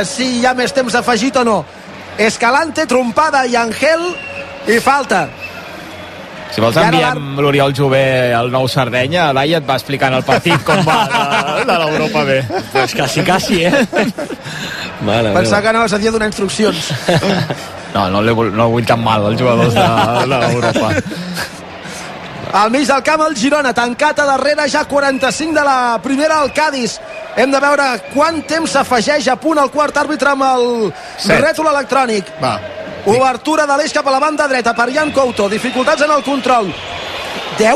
eh, si hi ha més temps afegit o no. Escalante, trompada i Angel i falta. Si vols enviem l'Oriol Jové al nou Sardenya, Laia et va explicant el partit com va de, de l'Europa B. Pues quasi, quasi, eh? Mare Pensava que anaves a dir donar instruccions. No, no, no vull tan mal als jugadors de, de l'Europa. Al mig del camp el Girona, tancat a darrere, ja 45 de la primera al Cádiz. Hem de veure quant temps s'afegeix a punt el quart àrbitre amb el Set. rètol electrònic. Va. Obertura de l'eix cap a la banda dreta per Jan Couto. Dificultats en el control. 10?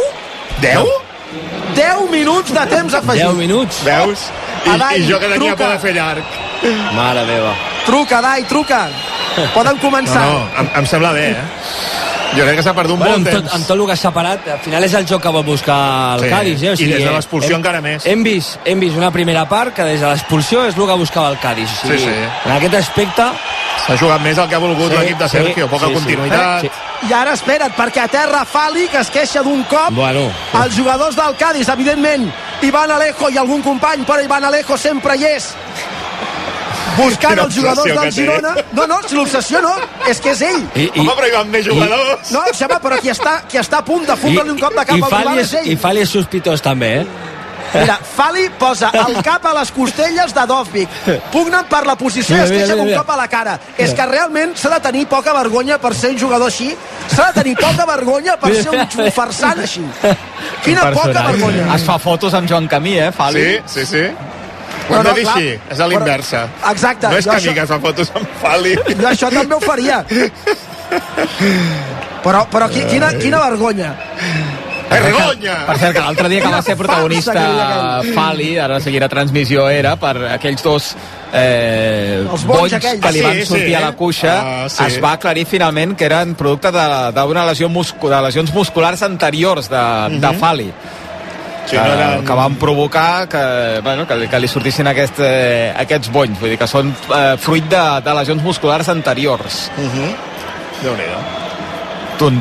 10? 10 minuts de temps afegit. 10 minuts. Veus? I, Adai, I jo que tenia por de fer llarg. Mare meva. Truca, Dai, truca. Poden No, començar. no, em, em sembla bé, eh? Jo crec que s'ha perdut Bueno, molt amb, tot, temps. amb tot el que s'ha parat, al final és el joc que vol buscar el Sí, Cádiz. Eh? O i des de l'expulsió encara més. Hem vist, hem vist una primera part que des de l'expulsió és el que buscava el Cádiz. O sigui, Sí, sí. En aquest aspecte... S'ha jugat més el que ha volgut Sí, l'equip de sí, Sergio. Poca sí, sí. continuïtat. Sí. I ara espera't, perquè a terra Fali, que es queixa d'un cop. Bueno. Els jugadors del Cádiz, evidentment, Ivan Alejo i algun company, però Ivan Alejo sempre hi és. Buscant els jugadors del. Girona. No, no, si l'obsessió no, és que és ell. I, Home, però hi van més jugadors. No, Xema, però qui està, qui està a punt de fundre-li un cop de cap i al rival és, ell. I Fali és sospitós també, eh? Mira, Fali posa el cap a les costelles de Dovvik. Pugnen per la posició i es queixa un cop a la cara. És que realment s'ha de tenir poca vergonya per ser un jugador així. S'ha de tenir poca vergonya per ser un farsant així. Quina poca vergonya. Es fa fotos amb Joan Camí, eh, Fali? Sí, sí, sí. Ho No, hem no, de dir clar. així, és a l'inversa. Però- exacte, No és jo Camí això- que fa fotos amb Fali. Jo això també ho faria. Però, però qui, quina, quina vergonya. Regonya! Per cert, que l'altre dia que va ser que protagonista Fali, ara seguirà transmissió, era per aquells dos eh, Els bonys aquells. que li van Sí, sí, sortir a la cuixa. Ah, sí. Es va aclarir finalment que eren producte de- d'una lesió muscu de lesions musculars anteriors de, de Fali. Sí, que, no eren- que van provocar que, bueno, que, li- que li sortissin aquest, eh, aquests bonys, vull dir que són eh, fruit de, de lesions musculars anteriors. Déu-n'hi-do. Tu en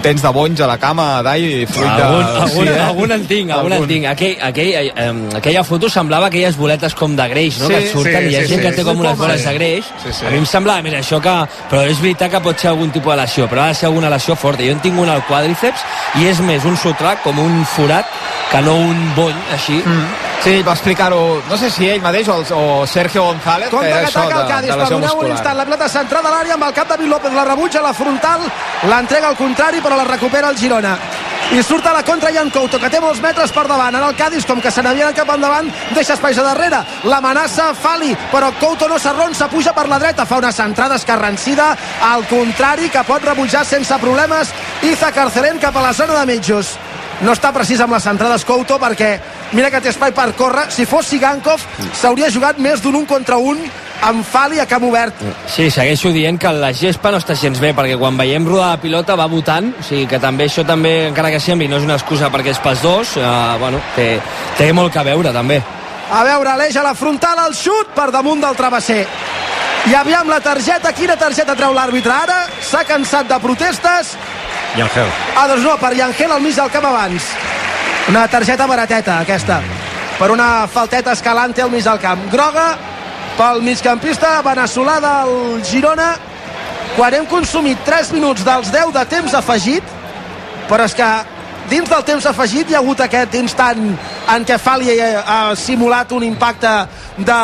tens de bonys a la cama, Dai, fruit de... Algun, algun, sí, eh? algun en tinc, algun, Algun. en tinc. Aquell, aquell, eh, aquella foto semblava aquelles boletes com de greix, no? Sí, que et surten sí, i hi ha sí, gent sí. que té com unes boles sí. de greix. Sí, sí. A mi em semblava, mira, això que... Però és veritat que pot ser algun tipus de lesió, però ha de ser alguna lesió forta. Jo en tinc una al quàdriceps i és més un sotrac com un forat que no un bony, així. Mm. Sí, va explicar-ho, no sé si ell mateix o, el- o Sergio González, Compte que que era això ataca el de, Cádiz. de lesió Perdoneu un muscular. instant. La pilota centrada a l'àrea amb el cap de David López. La rebutja la frontal. L'entrega al contrari, però la recupera el Girona. I surt a la contra Jan Couto, que té molts metres per davant. Ara el Cádiz, com que se n'havia anat cap endavant, deixa espais a darrere. L'amenaça Fali, però Couto no s'arronsa, puja per la dreta, fa una centrada escarrancida, al contrari, que pot rebutjar sense problemes Iza Carcelén cap a la zona de mitjos. No està precís amb les centrades Couto perquè mira que té espai per córrer. Si fos Sigankov s'hauria jugat més d'un un contra un amb Fali a camp obert. Sí, segueixo dient que la gespa no està gens bé, perquè quan veiem rodar la pilota va votant, o sigui que també això també, encara que sembli, no és una excusa perquè és pels dos, eh, bueno, té, té molt que veure també. A veure, Aleix a la frontal, el xut per damunt del travesser. I aviam la targeta, quina targeta treu l'àrbitre ara? S'ha cansat de protestes. I Angel. Ah, doncs no, per Yangel al mig del camp abans. Una targeta barateta, aquesta. Per una falteta escalante al mig del camp. Groga pel migcampista veneçolà del Girona quan hem consumit 3 minuts dels 10 de temps afegit però és que dins del temps afegit hi ha hagut aquest instant en què Fali ha simulat un impacte de,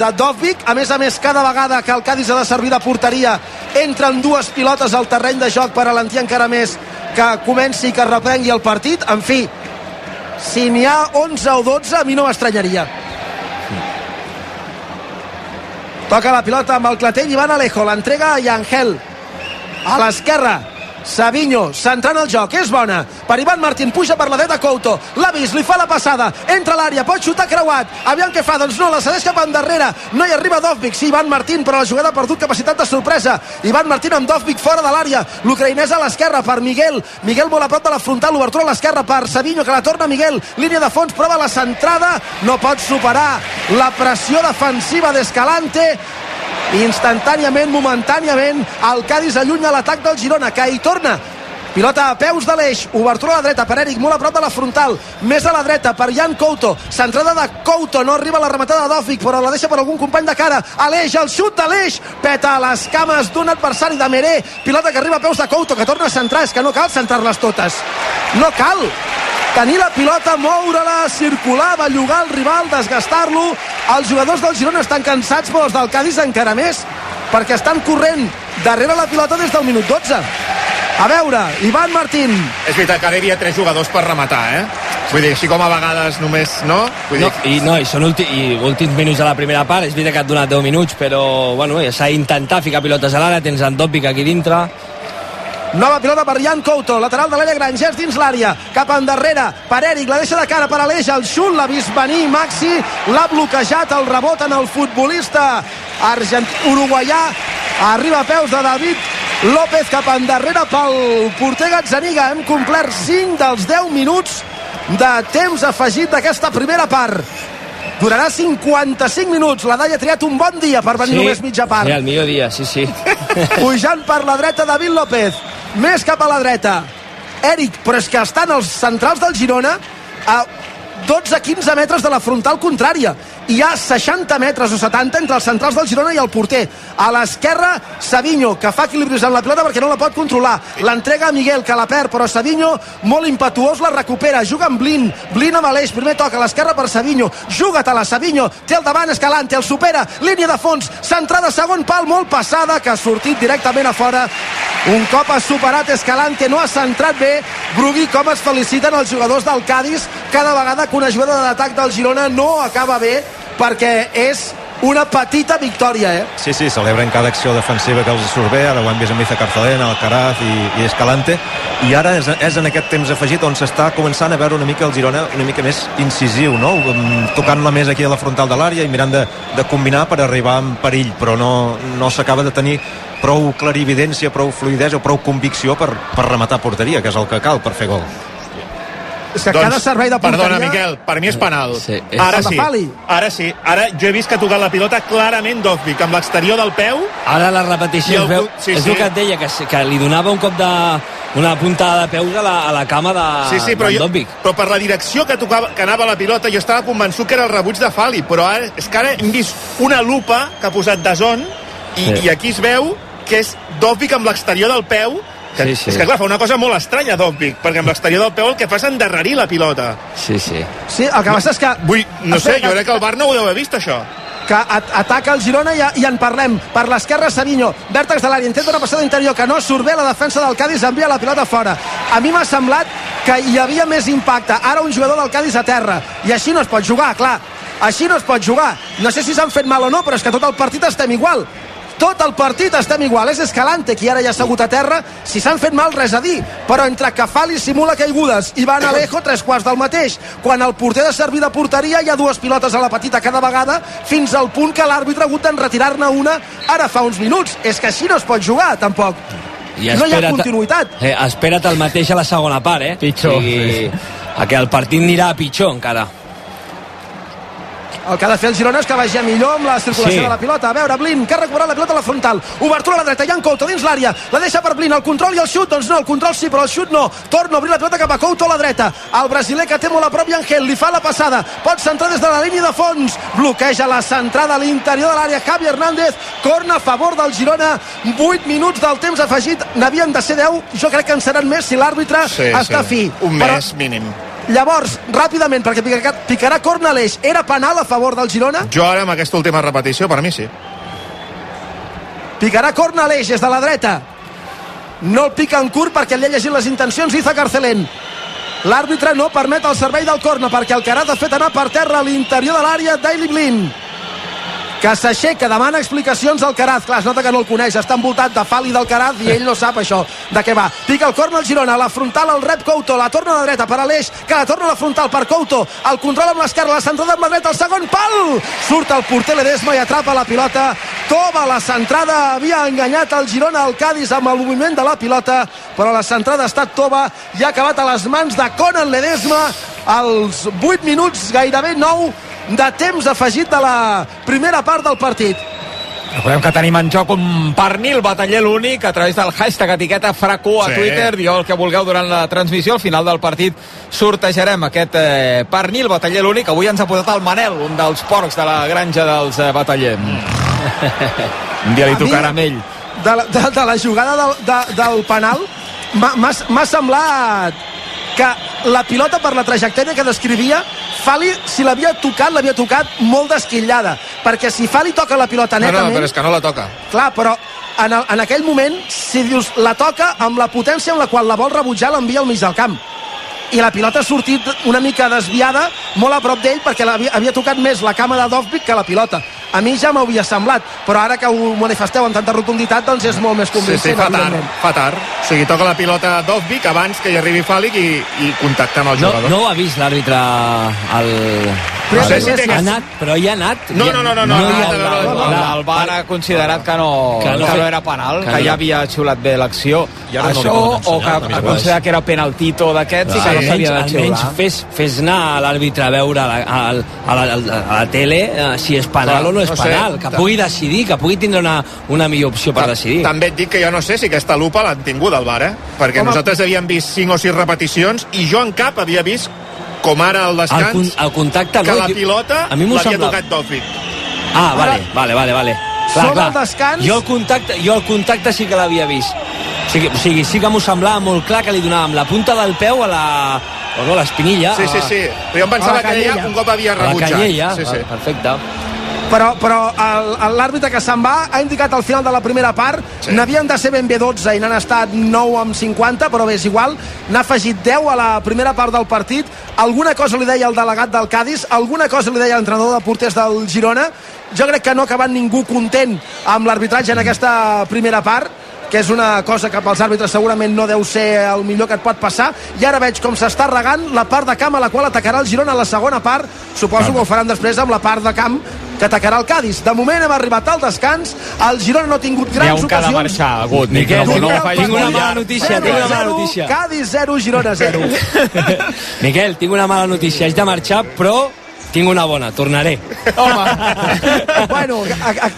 de Dovvik a més a més cada vegada que el Cádiz ha de servir de porteria entren dues pilotes al terreny de joc per alentir encara més que comenci i que reprengui el partit. En fi si n'hi ha 11 o 12 a mi no m'estranyaria toca la pilota amb el clatell Ivan Alejo, l'entrega a Yangel. A l'esquerra Savinho, centrant el joc, és bona. Per Ivan Martín, puja per la dreta Couto. L'ha vist, li fa la passada, entra a l'àrea pot xutar creuat, aviam què fa, doncs no la cedeix cap endarrere, no hi arriba Dovvik sí, Ivan Martín, però la jugada ha perdut capacitat de sorpresa, Ivan Martín amb Dovvik fora de l'àrea, l'ucraïnès a l'esquerra per Miguel, Miguel molt a prop de la frontal l'obertura a l'esquerra per Savinho que la torna Miguel, línia de fons, prova la centrada. No pot superar la pressió defensiva d'Escalante instantàniament, momentàniament el Cádiz allunya l'atac del Girona que hi torna Pilota a peus de l'eix, obertura a la dreta per Eric, molt a prop de la frontal, més a la dreta per Jan Couto, centrada de Couto, no arriba la rematada d'Òfic, però la deixa per algun company de cara, a l'eix, el xut de l'eix, peta a les cames d'un adversari de Meré, pilota que arriba a peus de Couto, que torna a centrar, és que no cal centrar-les totes, no cal, tenir la pilota, moure-la, circular, bellugar el rival, desgastar-lo. Els jugadors del Girona estan cansats, però els del Cádiz encara més, perquè estan corrent darrere la pilota des del minut 12. A veure, Ivan Martín. És veritat que ara hi havia tres jugadors per rematar, eh? Vull dir, així com a vegades només, no? Vull No, dir, i, no, i són ulti, i últims minuts de la primera part, és veritat que et donat 10 minuts, però bueno, ja s'ha d'intentar ficar pilotes a l'àrea, tens en Dopic aquí dintre, Nova pilota per Jan Couto, lateral de l'àrea Grangers dins l'àrea, cap endarrere per Eric, la deixa de cara per Aleix, el xut l'ha vist venir Maxi, l'ha bloquejat el rebot en el futbolista argent uruguaià, arriba a peus de David López cap endarrere pel porter Gazzaniga, hem complert 5 dels 10 minuts de temps afegit d'aquesta primera part. Durarà 55 minuts. La Dalla ha triat un bon dia per venir només mitja part. Sí, el millor dia, sí, sí. pujant per la dreta David López. Més cap a la dreta Eric, però és que estan els centrals del Girona a 12-15 metres de la frontal contrària hi ha 60 metres o 70 entre els centrals del Girona i el porter. A l'esquerra Savinho que fa equilibris amb la pilota perquè no la pot controlar. L'entrega a Miguel que la perd però Savinho molt impetuós la recupera. Juga amb Blin. Blin amb Aleix primer toca a l'esquerra per Savinho. Juga-te-la Savinho. Té el davant Escalante el supera. Línia de fons centrada segon pal molt passada que ha sortit directament a fora. Un cop ha superat Escalante no ha centrat bé. Brugui com es feliciten els jugadors del Cádiz. Cada vegada que una jugada d'atac del Girona no acaba bé perquè és una petita victòria, eh? Sí, sí, celebren cada acció defensiva que els surt bé, ara ho hem vist amb Iza Carcelena, Alcaraz i, i Escalante, i ara és, és en aquest temps afegit on s'està començant a veure una mica el Girona una mica més incisiu, no? Mm, Tocant-la més aquí a la frontal de l'àrea i mirant de, de combinar per arribar en perill, però no, no s'acaba de tenir prou clarividència, prou fluidesa prou convicció per, per rematar porteria, que és el que cal per fer gol. És que cada servei de porteria... Perdona, Miquel, per mi és penal. Sí, és- Ara de sí. Ara sí. Ara jo he vist que ha tocat la pilota clarament Dovvik, amb l'exterior del peu. Ara la repetició el es veu, sí, és sí. el que et deia, que, que li donava un cop de una puntada de peus a la, a la cama de Sí, sí, però, jo, però per la direcció que, tocava, que anava la pilota jo estava convençut que era el rebuig de Fali, però ara, és que ara hem vist una lupa que ha posat Dazón i, Sí. i aquí es veu que és Dovvik amb l'exterior del peu que, Sí, sí. És que clar, fa una cosa molt estranya Dovvik, perquè amb l'exterior del peu el que fa és endarrerir la pilota. Sí, sí. Sí, el que passa és que... Vull, no sé, Espera, jo crec que el Bar no ho deu haver vist, això. que at ataca el Girona i, i en parlem. Per l'esquerra, Savinho, vèrtex de l'àrea, intenta una passada interior que no surt bé, la defensa del Cádiz envia la pilota fora. A mi m'ha semblat que hi havia més impacte. Ara un jugador del Cádiz a terra. I així no es pot jugar, clar. Així no es pot jugar. No sé si s'han fet mal o no, però és que tot el partit estem igual. Tot el partit estem igual. És Escalante qui ara ja ha assegut a terra. Si s'han fet mal, res a dir. Però entre que Fali simula caigudes i Van Alejo, tres quarts del mateix. Quan el porter de servir de porteria hi ha dues pilotes a la petita cada vegada, fins al punt que l'àrbitre ha hagut d'enretirar-ne una ara fa uns minuts. És que així no es pot jugar, tampoc. no hi ha continuïtat. Eh, espera't el mateix a la segona part, eh? Pitjor, sigui, a que el partit anirà pitjor encara. El que ha de fer el Girona és que vagi a millor amb la circulació Sí. de la pilota. A veure, Blin, que ha recuperat la pilota a la frontal. Obertura a la dreta, Jan Couto dins l'àrea. La deixa per Blin, el control i el xut. Doncs no, el control sí, però el xut no. Torna a obrir la pilota cap a Couto a la dreta. El brasiler que té molt a prop i Angel li fa la passada. Pot centrar des de la línia de fons. Bloqueja la centrada a l'interior de l'àrea. Javi Hernández, corna a favor del Girona. 8 minuts del temps afegit. N'havien de ser 10. Jo crec que en seran més si l'àrbitre està fi. Un Però- mes mínim. Llavors, ràpidament, perquè picarà, picarà corna l'eix, era penal a favor del Girona? Jo ara, amb aquesta última repetició, per mi sí. Picarà corna l'eix des de la dreta. No el pica en curt perquè li ha llegit les intencions Iza Carcelén. L'àrbitre no permet el servei del corna perquè el Carat ha fet anar per terra a l'interior de l'àrea Daily Blin que s'aixeca, demana explicacions al Caraz. Clar, es nota que no el coneix, està envoltat de Fali del Caraz i ell no sap això de què va. Pica el corna al Girona, la frontal el rep Couto la torna a la dreta per Aleix que la torna a la frontal per Couto, el control amb l'esquerra la centrada amb la dreta, el segon pal! Surt el porter Ledesma i atrapa la pilota. Toma la centrada havia enganyat el Girona al Cádiz amb el moviment de la pilota però la centrada ha estat Tova i ha acabat a les mans de Conan Ledesma. Als 8 minuts, gairebé 9 de temps afegit de la primera part del partit. Recordem que tenim en joc un pernil bataller l'únic a través del hashtag etiqueta fracu a Sí. Twitter. Digueu el que vulgueu durant la transmissió. Al final del partit sortejarem aquest eh, pernil bataller l'únic. Avui ens ha posat el Manel, un dels porcs de la granja dels eh, bataller. un dia li A mi- tocarà amb ell. de la, de, de la jugada del, de, del penal m'ha semblat que la pilota per la trajectòria que descrivia Fali, si l'havia tocat, l'havia tocat molt desquillada perquè si Fali toca la pilota No, netament no, però és que no la toca. clar, però en, el, en aquell moment si dius la toca amb la potència amb la qual la vol rebutjar l'envia al mig del camp i la pilota ha sortit una mica desviada molt a prop d'ell perquè havia, havia tocat més la cama de Dovvik que la pilota a mi ja m'havia semblat però ara que ho manifesteu amb tanta rotunditat doncs és molt més Sí, sí, convincent fa tard, fa tard. O sigui, toca la pilota Dovvik abans que hi arribi Fàlic i, i contacta amb el No, jugador. no ho ha vist l'àrbitre al... Però No sé si té ha anat, però hi ha anat. No, no, no, no, no, no, no, no, no, El, la- VAR ha considerat que no, Que que no no, fe- era penal, que que, no. ja havia xiulat bé l'acció. No Això, poden o que ha considerat que era penaltito d'aquests i que no almenys, s'havia de almenys xiular. fes, fes anar a l'àrbitre a veure a la, a, a, la, a la tele eh, si és penal o no és no penal, que pugui decidir, que pugui tindre una, una millor opció per decidir. També et dic que jo no sé si aquesta lupa l'han tingut al bar, eh? Perquè nosaltres havíem vist 5 o 6 repeticions i jo en cap havia vist com ara al El, descans con, el contacte que no, la jo- pilota a mi m'ho l'havia sembla tocat Dovvik. ah, vale, Ara- vale, vale, vale. Som al descans. jo el contacte, jo el contacte sí que l'havia vist o sigui, o sigui, sí que m'ho semblava molt clar que li donàvem la punta del peu a la o no, l'espinilla Sí, sí, sí. Però jo em pensava que ella un cop havia a la rebutjat. canyella Sí, sí. Ah, perfecte però, però l'àrbitre que se'n va ha indicat al final de la primera part. Sí. n'havien de ser ben bé 12 i n'han estat 9 amb 50 però bé, és igual. N'ha afegit 10 a la primera part del partit. Alguna cosa li deia el delegat del Cádiz alguna cosa li deia l'entrenador de porters del Girona. Jo crec que no ha acabat ningú content amb l'arbitratge en aquesta primera part que és una cosa que pels àrbitres segurament no deu ser el millor que et pot passar i ara veig com s'està regant la part de camp a la qual atacarà el Girona a la segona part suposo que ho faran després amb la part de camp que atacarà el Cádiz. De moment hem arribat al descans, el Girona no ha tingut N'hi ha grans un que ha de ocasions. marxar, Agut. Miquel, no, tinc no, una- no facis tinc una mala notícia, tinc una mala notícia. Cádiz 0, Girona 0. Miquel, tinc una mala notícia. Haig de marxar, però tinc una bona. Tornaré. bueno, a, a,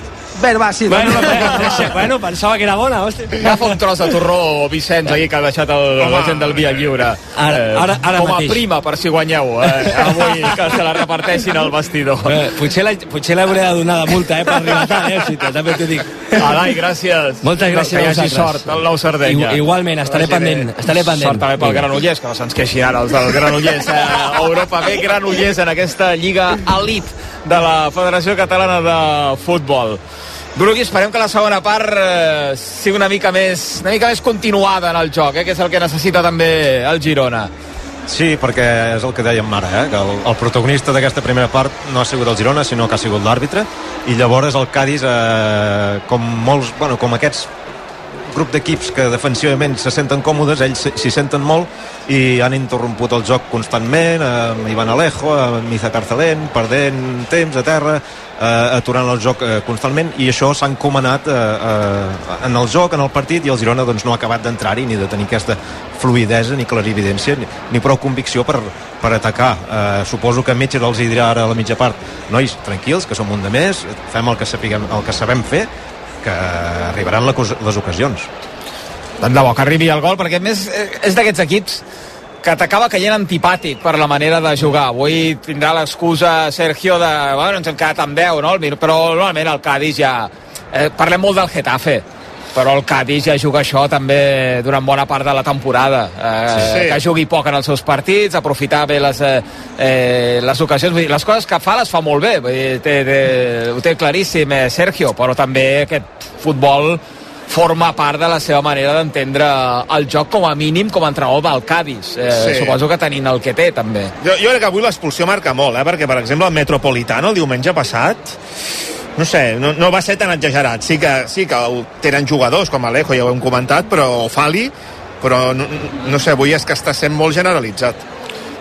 bé, va, sí. Bueno, eh, bueno, pensava que era bona, hòstia. Agafa un tros de torró, Vicenç, aquí, que ha deixat el, la gent del Via Lliure. Ara- ara- ara com a mateix. prima, per si guanyeu. Eh? Avui que se la reparteixin al vestidor. Eh, potser la- potser l'hauré de donar de multa, eh, per arribar tard, eh, o sigui, també t'ho dic. Alai, gràcies. Moltes gràcies Que hi a hagi vosaltres. sort al nou Sardenya. Igu- igualment, estaré pendent, estaré pendent. Sort també pel. Granollers, que no se'ns queixin ara els del Granollers. Eh? Europa B, Granollers en aquesta lliga elit de la Federació Catalana de Futbol. Brugui, esperem que la segona part eh, sigui una mica més una mica més continuada en el joc, eh, que és el que necessita també el Girona. Sí, perquè és el que dèiem ara, eh? que el, el protagonista d'aquesta primera part no ha sigut el Girona, sinó que ha sigut l'àrbitre, i llavors el Cádiz, eh, com molts, bueno, com aquests grup d'equips que defensivament se senten còmodes, ells s'hi- senten molt i han interromput el joc constantment amb Ivan Alejo, amb Miza Carcelén perdent temps a terra eh, aturant el joc eh, constantment i això s'ha encomanat eh, eh, en el joc, en el partit i el Girona doncs, no ha acabat d'entrar-hi ni de tenir aquesta fluidesa ni clarividència ni, ni prou convicció per, per atacar. Eh, suposo que Metges els hi dirà ara a la mitja part nois, tranquils, que som un de més fem el que, sapiguem, el que sabem fer que arribaran les ocasions Tant de bo que arribi el gol, perquè més eh, és d'aquests equips que t'acaba caient antipàtic per la manera de jugar. Avui tindrà l'excusa Sergio de... Bueno, ens hem quedat amb 10, no? Però normalment el Cádiz ja... Eh, parlem molt del Getafe, però el Cádiz ja juga això també durant bona part de la temporada. Eh, Sí, sí. Que jugui poc en els seus partits, aprofitar bé les, eh, eh, les ocasions. Vull dir, les coses que fa les fa molt bé. Vull dir, té, té, ho té claríssim eh, Sergio, però també aquest futbol forma part de la seva manera d'entendre el joc com a mínim com a entrenador del Cádiz. Eh, Sí. Suposo que tenint el que té, també. Jo, jo crec que avui l'expulsió marca molt, eh? perquè, per exemple, el Metropolitano el diumenge passat no sé, no, no va ser tan exagerat. Sí que, sí que tenen jugadors com Alejo, ja ho hem comentat, però Fali, però no, no sé, avui és que està sent molt generalitzat.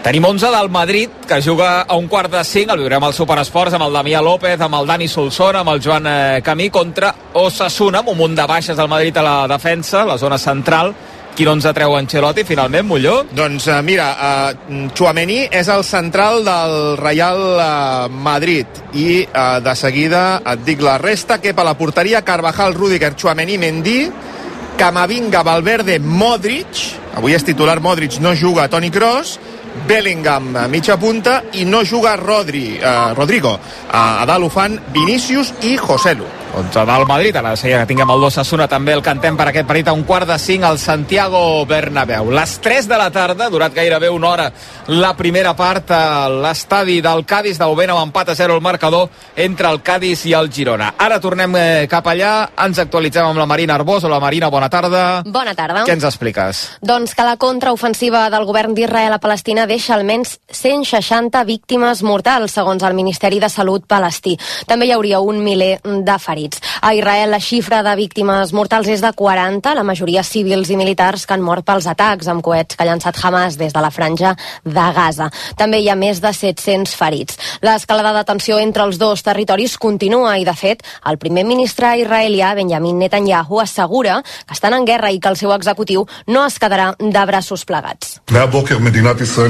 Tenim 11 del Madrid, que juga a un quart de 5, el viurem al Superesports amb el Damià López, amb el Dani Solsona, amb el Joan eh, Camí, contra Osasuna, amb un munt de baixes del Madrid a la defensa, la zona central, quin 11 treu Ancelotti finalment, Molló? Doncs uh, mira, uh, Chouameni és el central del Real uh, Madrid i uh, de seguida et dic la resta, que a la porteria Carvajal, Rudiger, Chouameni, Mendy, Camavinga, Valverde, Modric, avui és titular Modric, no juga Toni Kroos, Bellingham a mitja punta i no juga Rodri, eh, Rodrigo. A, a dalt ho fan Vinícius i Joselu. 11 del Madrid, ara seria que tinguem el 2 Sassuna també el cantem per aquest partit a un quart de 5 al Santiago Bernabéu. Les 3 de la tarda, durat gairebé una hora la primera part a l'estadi del Cádiz, de moment amb empat a 0 el marcador entre el Cádiz i el Girona. Ara tornem eh, cap allà, ens actualitzem amb la Marina Arbós. Hola Marina, bona tarda. Bona tarda. Què ens expliques? Doncs que la contraofensiva del govern d'Israel a Palestina deixa almenys 160 víctimes mortals, segons el Ministeri de Salut palestí. També hi hauria un miler de ferits. A Israel la xifra de víctimes mortals és de 40, la majoria civils i militars que han mort pels atacs amb coets que ha llançat Hamas des de la franja de Gaza. També hi ha més de 700 ferits. L'escalada de tensió entre els dos territoris continua i, de fet, el primer ministre israelià, Benjamin Netanyahu, assegura que estan en guerra i que el seu executiu no es quedarà de braços plegats.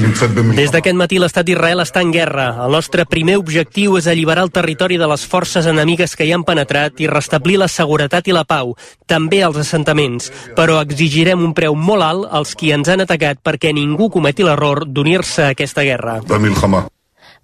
Des d'aquest matí l'estat d'Israel està en guerra. El nostre primer objectiu és alliberar el territori de les forces enemigues que hi han penetrat i restablir la seguretat i la pau, també als assentaments, però exigirem un preu molt alt als qui ens han atacat perquè ningú cometi l'error d'unir-se a aquesta guerra.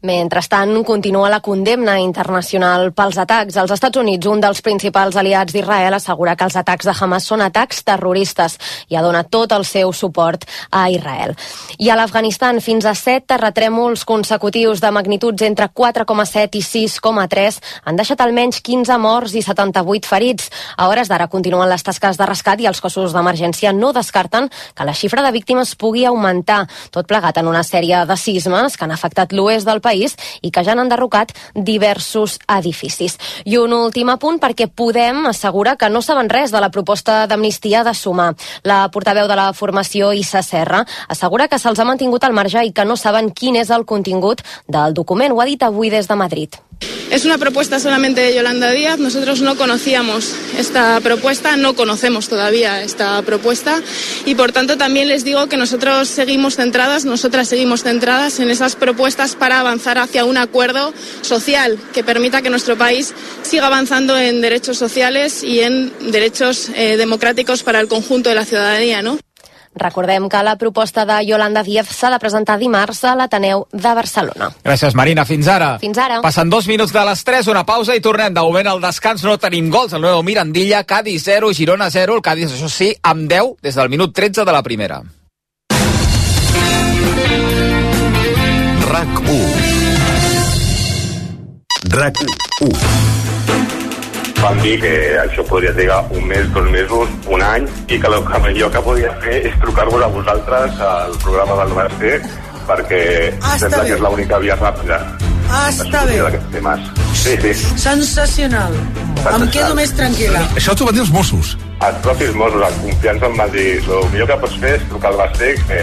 Mentrestant, continua la condemna internacional pels atacs. Als Estats Units, un dels principals aliats d'Israel assegura que els atacs de Hamas són atacs terroristes i ha donat tot el seu suport a Israel. I a l'Afganistan, fins a set terratrèmols consecutius de magnituds entre 4,7 i 6,3 han deixat almenys 15 morts i 78 ferits. A hores d'ara continuen les tasques de rescat i els cossos d'emergència no descarten que la xifra de víctimes pugui augmentar, tot plegat en una sèrie de sismes que han afectat l'oest del país i que ja han enderrocat diversos edificis. I un últim apunt perquè Podem assegura que no saben res de la proposta d'amnistia de sumar. La portaveu de la formació Issa Serra assegura que se'ls ha mantingut al marge i que no saben quin és el contingut del document. Ho ha dit avui des de Madrid. Es una propuesta solamente de Yolanda Díaz. Nosotros no conocíamos esta propuesta, no conocemos todavía esta propuesta y por tanto también les digo que nosotros seguimos centradas, nosotras seguimos centradas en esas propuestas para avanzar hacia un acuerdo social que permita que nuestro país siga avanzando en derechos sociales y en derechos eh, democráticos para el conjunto de la ciudadanía, ¿no? Recordem que la proposta de Yolanda Díaz s'ha de presentar dimarts a l'Ateneu de Barcelona. Gràcies, Marina. Fins ara. Fins ara. Passen dos minuts de les 3, una pausa i tornem. De moment al descans no tenim gols. El nou Mirandilla, Cádiz 0, Girona 0. El Cádiz, això sí, amb 10 des del minut 13 de la primera. RAC 1 RAC 1 Vam dir que això podria trigar un mes, dos mesos, un any, i que el millor que podia fer és trucar-vos a vosaltres al programa del Mercè, perquè Ah, sembla bé. que és l'única via ràpida Ah, està bé. temes. Sí, sí. Sensacional. Em quedo més tranquil·la. Això t'ho van dir els Mossos. Els propis Mossos, en confiança, em van dir el millor que pots fer és trucar al Mercè, que,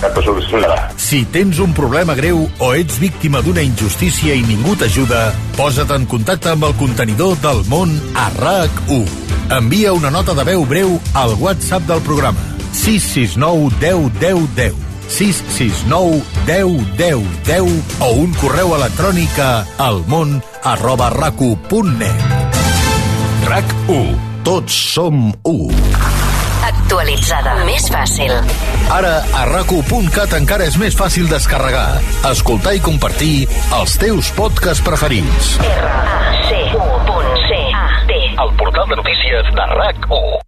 que t'ho solucionarà. Si tens un problema greu o ets víctima d'una injustícia i ningú t'ajuda, posa't en contacte amb el contenidor del món a RAC1. Envia una nota de veu breu al WhatsApp del programa 669 10 10 10 669 10 10 10 o un correu electrònic a almón arroba rac1.net RAC1 Tots som u. Actualitzada. Més fàcil. Ara, a rac1.cat encara és més fàcil descarregar, escoltar i compartir els teus podcasts preferits. R-A-C-U.C-A-T El portal de notícies de RAC1.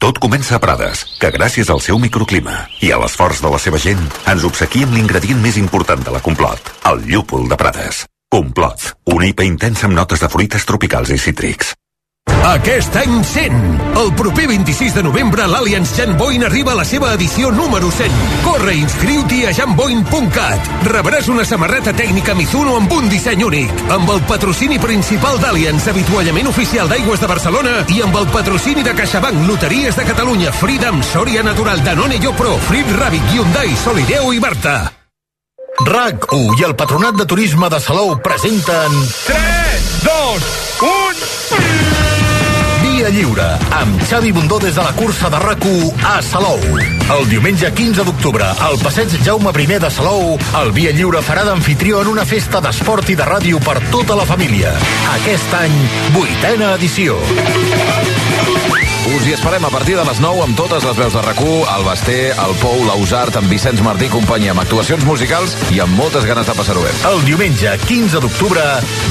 Tot comença a Prades, que gràcies al seu microclima i a l'esforç de la seva gent ens obsequia amb l'ingredient més important de la Complot, el llúpol de Prades. Complot, una IPA intensa amb notes de fruites tropicals i cítrics. Aquest any 100. El proper 26 de novembre l'Allianz Jan Boyne arriba a la seva edició número 100. Corre i inscriu-t'hi a janboyne.cat. Rebràs una samarreta tècnica Mizuno amb un disseny únic. Amb el patrocini principal d'Allianz, avituallament oficial d'aigües de Barcelona i amb el patrocini de CaixaBank, Loteries de Catalunya, Freedom, Soria Natural, Danone Yo Pro, Frit Rabbit, Hyundai, Solideo i Marta. RAC1 i el Patronat de Turisme de Salou presenten... 3, 2, 1... Lliure, amb Xavi Bundó des de la cursa de rac a Salou. El diumenge 15 d'octubre, al passeig Jaume I de Salou, el Via Lliure farà d'anfitrió en una festa d'esport i de ràdio per tota la família. Aquest any, vuitena edició. Us hi esperem a partir de les 9 amb totes les veus de rac el Basté, el Pou, l'Ausart, amb Vicenç Martí i companyia, amb actuacions musicals i amb moltes ganes de passar-ho bé. El diumenge 15 d'octubre,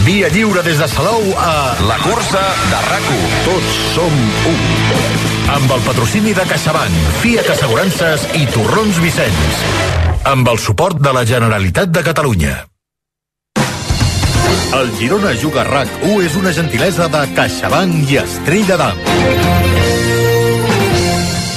Via Lliure des de Salou a... La cursa de rac Tots som un. Amb el patrocini de CaixaBank, Fiat Assegurances i Torrons Vicenç. Amb el suport de la Generalitat de Catalunya. El Girona Juga RAC1 és una gentilesa de CaixaBank i Estrella d'Am.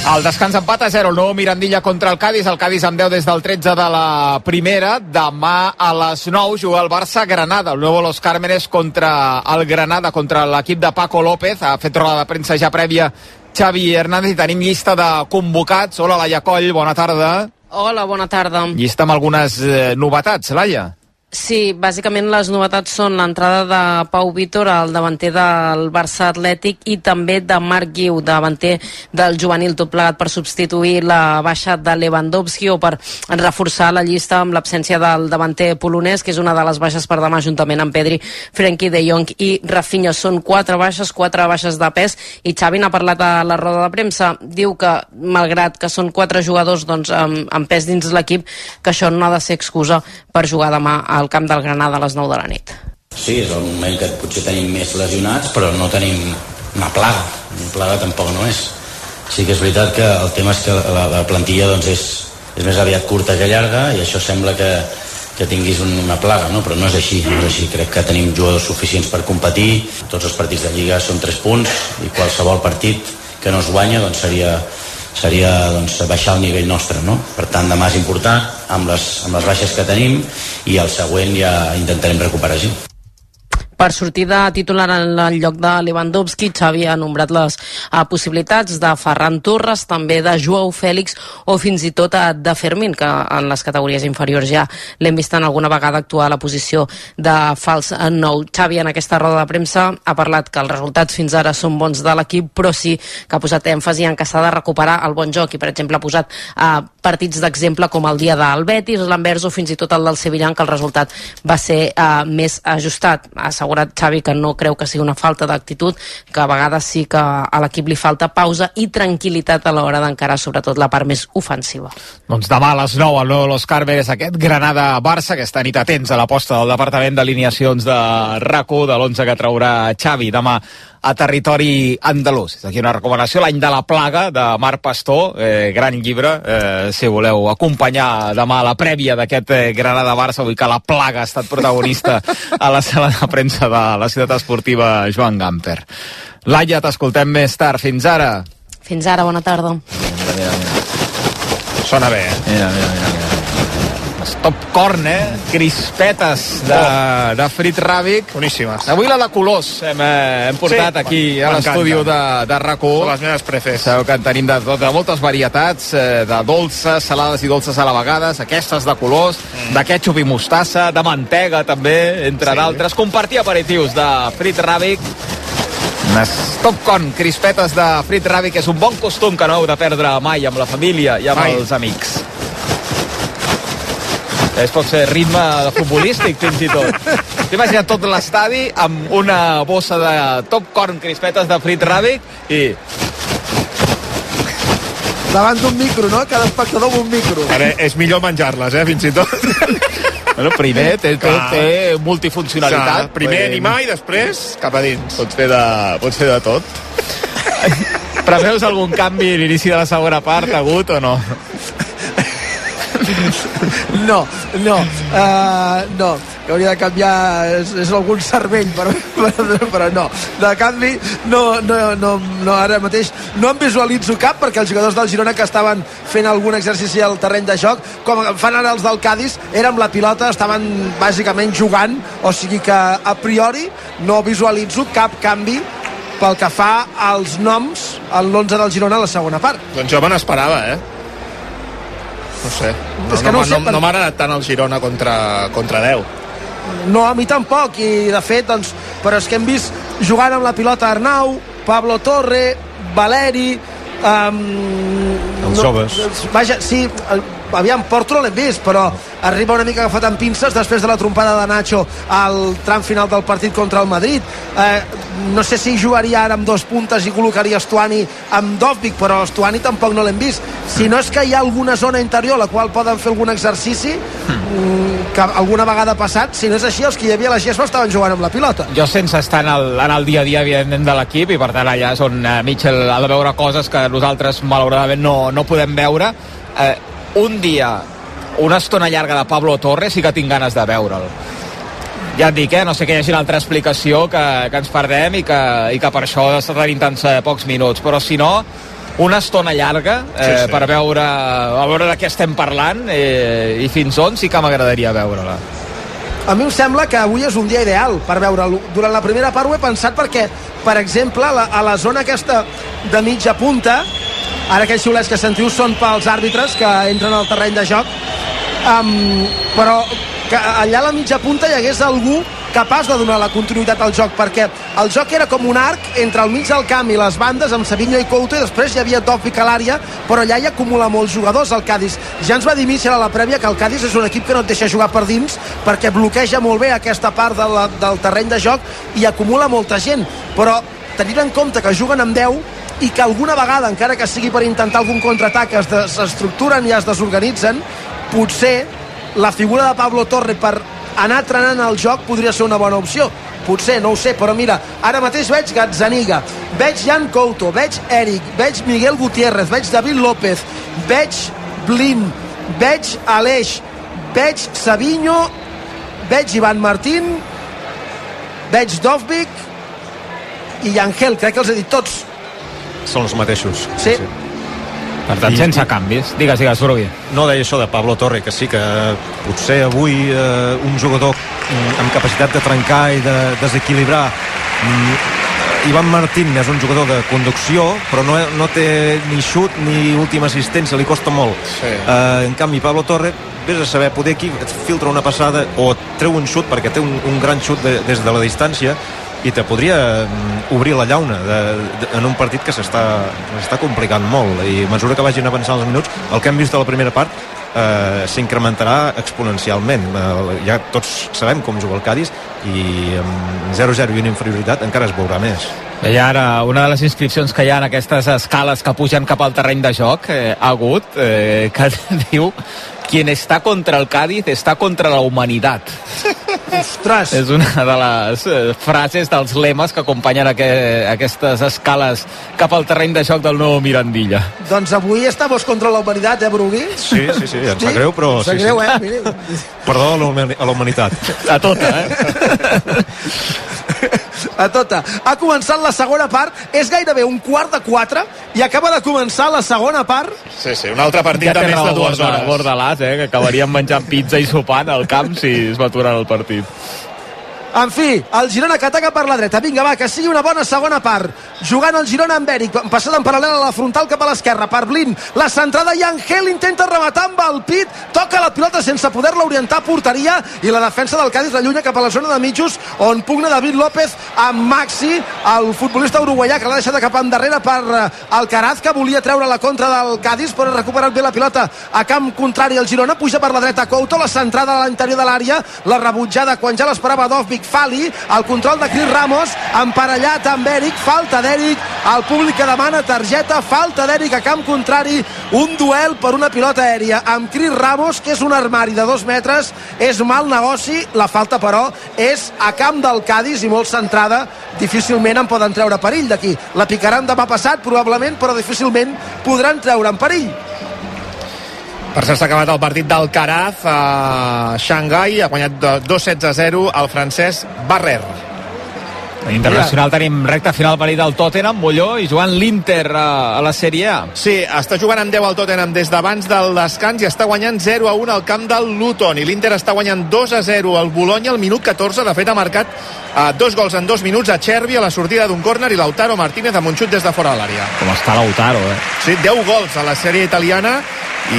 El descans empat a 0, el nou Mirandilla contra el Cádiz, el Cádiz amb 10 des del 13 de la primera, demà a les 9 juga el Barça-Granada, el nou Los Cármenes contra el Granada, contra l'equip de Paco López, ha fet roda de premsa ja prèvia Xavi Hernández i tenim llista de convocats. Hola, Laia Coll, bona tarda. Hola, bona tarda. Llista amb algunes eh, novetats, Laia. Sí, bàsicament les novetats són l'entrada de Pau Vítor, el davanter del Barça Atlètic, i també de Marc Guiu, davanter del juvenil, tot plegat per substituir la baixa de Lewandowski o per reforçar la llista amb l'absència del davanter polonès, que és una de les baixes per demà, juntament amb Pedri, Frenkie de Jong i Rafinha. Són quatre baixes, quatre baixes de pes, i Xavi n'ha parlat a la roda de premsa. Diu que, malgrat que són quatre jugadors doncs, amb, amb pes dins l'equip, que això no ha de ser excusa per jugar demà a al camp del Granada a les 9 de la nit. Sí, és el moment que potser tenim més lesionats, però no tenim una plaga. Una plaga tampoc no és. Sí que és veritat que el tema és que la, la plantilla doncs, és, és més aviat curta que llarga i això sembla que, que tinguis una plaga, no? però no és així, no és així. Crec que tenim jugadors suficients per competir, tots els partits de Lliga són 3 punts i qualsevol partit que no es guanya doncs seria, seria doncs, baixar el nivell nostre. No? Per tant, demà és important amb les, amb les baixes que tenim i el següent ja intentarem recuperar gent per sortir de titular en el lloc de Lewandowski, Xavi ha nombrat les uh, possibilitats de Ferran Torres, també de Joao Fèlix o fins i tot uh, de Fermín, que en les categories inferiors ja l'hem vist en alguna vegada actuar a la posició de fals nou. Xavi en aquesta roda de premsa ha parlat que els resultats fins ara són bons de l'equip, però sí que ha posat èmfasi en que s'ha de recuperar el bon joc i, per exemple, ha posat uh, partits d'exemple com el dia del Betis, l'Anvers o fins i tot el del Sevilla, en què el resultat va ser uh, més ajustat. Ha assegurat Xavi que no creu que sigui una falta d'actitud, que a vegades sí que a l'equip li falta pausa i tranquil·litat a l'hora d'encarar sobretot la part més ofensiva. Doncs demà a les 9 al nou Los Cármenes aquest Granada-Barça, aquesta nit atents a l'aposta del Departament d'Alineacions de rac de l'11 que traurà Xavi demà a territori andalús. És aquí una recomanació, l'any de la plaga, de Marc Pastor, eh, gran llibre, eh, si voleu acompanyar demà la prèvia d'aquest eh, Granada-Barça, vull que la plaga ha estat protagonista a la sala de premsa de la ciutat esportiva Joan Gamper. Laia, t'escoltem més tard. Fins ara. Fins ara, bona tarda. Mira, mira, mira. Sona bé, eh? Mira, mira, mira. mira. Top corn, eh? Crispetes de, oh. de frit ràbic. Boníssimes. Avui la de colors hem, eh, hem portat sí, aquí a l'estudi de, de RAC1. Són les meves preces. Sabeu que en tenim de, de, de moltes varietats, eh, de dolces, salades i dolces a la vegada, aquestes de colors, mm. de ketchup i mostassa, de mantega també, entre sí. d'altres. Compartir aperitius de frit ràbic unes Topcon, crispetes de frit ràbic, és un bon costum que no heu de perdre mai amb la família i amb mai. els amics. Es pot ser ritme futbolístic, fins i tot. T'he imaginat tot l'estadi amb una bossa de top corn, crispetes de frit ràbic i... Davant d'un micro, no? Cada espectador amb un micro. Ara, és millor menjar-les, eh, fins i tot. Bueno, primer té, té, té multifuncionalitat. Clar, primer animar i després cap a dins. Pots fer de, pots fer de tot. Preveus algun canvi a l'inici de la segona part, hagut o no? No, no, uh, no. que hauria de canviar és, és algun cervell però, però, però no, de canvi no, no, no, no, ara mateix no em visualitzo cap perquè els jugadors del Girona que estaven fent algun exercici al terreny de joc com fan ara els del Cádiz era amb la pilota, estaven bàsicament jugant o sigui que a priori no visualitzo cap canvi pel que fa als noms en l'11 del Girona a la segona part. Doncs jo me n'esperava, eh? No sé. No, no, no no, sé, no, per- no m'ha agradat tant el Girona contra, contra 10. No, a mi tampoc, i de fet, doncs, però és que hem vist jugant amb la pilota Arnau, Pablo Torre, Valeri, um, Els joves. Vaja, sí, el, aviam, Porto no l'hem vist, però arriba una mica agafat amb pinces després de la trompada de Nacho al tram final del partit contra el Madrid. Eh, no sé si jugaria ara amb dos puntes i col·locaria Estuani amb Dovvik, però Estuani tampoc no l'hem vist. Si no és que hi ha alguna zona interior a la qual poden fer algun exercici, mm, que alguna vegada ha passat, si no és així, els que hi havia a la gespa estaven jugant amb la pilota. jo sense estar en el, en el dia a dia evidentment de l'equip i per tant allà és on eh, Mitchell ha de veure coses que nosaltres malauradament no, no podem veure eh, un dia una estona llarga de Pablo Torres sí que tinc ganes de veure'l ja et dic, eh? no sé que hi hagi una altra explicació que, que ens perdem i que, i que per això està tenint tants eh, pocs minuts però si no una estona llarga eh, Sí, sí. per veure, a veure de què estem parlant eh, i fins on sí que m'agradaria veure-la a mi em sembla que avui és un dia ideal per veure'l. Durant la primera part ho he pensat perquè, per exemple, a la, a la zona aquesta de mitja punta, ara aquells xiulets que sentiu són pels àrbitres que entren al terreny de joc, um, però que allà a la mitja punta hi hagués algú capaç de donar la continuïtat al joc perquè el joc era com un arc entre el mig del camp i les bandes amb Savinho i Couto i després hi havia Dòfic a l'àrea però allà hi acumula molts jugadors el Cádiz. Ja ens va dir Michel a la prèvia que el Cádiz és un equip que no et deixa jugar per dins perquè bloqueja molt bé aquesta part de la, del terreny de joc i acumula molta gent. Però tenint en compte que juguen amb 10 i que alguna vegada, encara que sigui per intentar algun contraatac, es desestructuren i es desorganitzen, potser la figura de Pablo Torre per anar trenant el joc podria ser una bona opció. Potser, no ho sé, però mira, ara mateix veig Gazzaniga, veig Jan Couto, veig Eric, veig Miguel Gutiérrez, veig David López, veig Blin, veig Aleix, veig Savinho, veig Ivan Martín, veig Dovvik i Angel, crec que els he dit tots. Són els mateixos. Sí. per tant I- sense canvis digues, digues, Brugui No deia això de Pablo Torre, que sí que potser avui eh, un jugador mm, amb capacitat de trencar i de desequilibrar mm, Ivan Martín és un jugador de conducció però no, no té ni xut ni última assistència, li costa molt Sí. eh, en canvi Pablo Torre vés a saber, poder aquí et filtra una passada o et treu un xut perquè té un, un gran xut de, des de la distància i te podria mm, obrir la llauna de, de, en un partit que s'està complicant molt. I a mesura que vagin avançant els minuts el que hem vist a la primera part eh, s'incrementarà exponencialment. Eh, ja tots sabem com juga el Cádiz i amb 0-0 i una inferioritat encara es veurà més. I ara, una de les inscripcions que hi ha en aquestes escales que pugen cap al terreny de joc eh, ha hagut, eh, que diu quien está contra el Cádiz está contra la humanitat. Ostres! És una de les eh, frases dels lemes que acompanyen aqu aquestes escales cap al terreny de joc del nou Mirandilla. Doncs avui estamos contra la humanitat, eh, Brugui? sí, sí, sí, em sap greu però Em sap sí, greu, sí. eh? Perdó a la humani- a la humanitat A tota, eh? A tota. Ha començat la segona part, és gairebé un quart de quatre i acaba de començar la segona part. Sí, sí, un altre partit Ja de més de dues hores. Bordalàs, eh? Que acabaríem menjant pizza i sopant al camp si es va aturar el partit. En fi, el Girona que ataca per la dreta. Vinga, va, que sigui una bona segona part. Jugant el Girona amb Eric, passat en paral·lel a la frontal cap a l'esquerra, per Blin. La centrada i Angel intenta rematar amb el pit, toca la pilota sense poder-la orientar a porteria i la defensa del Cádiz l'allunya cap a la zona de mitjos on pugna David López amb Maxi, el futbolista uruguaià que l'ha deixat cap endarrere per eh, Alcaraz, que volia treure la contra del Cádiz, però ha recuperat bé la pilota a camp contrari al Girona, puja per la dreta Couto, la centrada a l'interior de l'àrea, la rebutjada quan ja l'esperava Dovvik Fali, el control de Cris Ramos, emparellat amb Eric, falta d'Eric, el públic que demana targeta, falta d'Eric a camp contrari, un duel per una pilota aèria amb Cris Ramos, que és un armari de dos metres, és mal negoci, la falta però és a camp del Cádiz i molt centrada, difícilment en poden treure perill d'aquí. La picaran demà passat, probablement, però difícilment podran treure en perill. Per cert, s'ha acabat el partit del Caraz a Xangai, ha guanyat 2 sets a 0 el francès Barrer. Internacional tenim recta final per del Tottenham, Molló, i jugant l'Inter a, a la Sèrie A. Sí, està jugant amb 10 al Tottenham des d'abans del descans i està guanyant 0 a 1 al camp del Luton. I l'Inter està guanyant 2 a 0 al Bologna al minut 14. De fet, ha marcat uh, dos gols en dos minuts a Chervi a la sortida d'un córner i Lautaro Martínez amb un xut des de fora de l'àrea. Com està Lautaro, eh? Sí, 10 gols a la sèrie italiana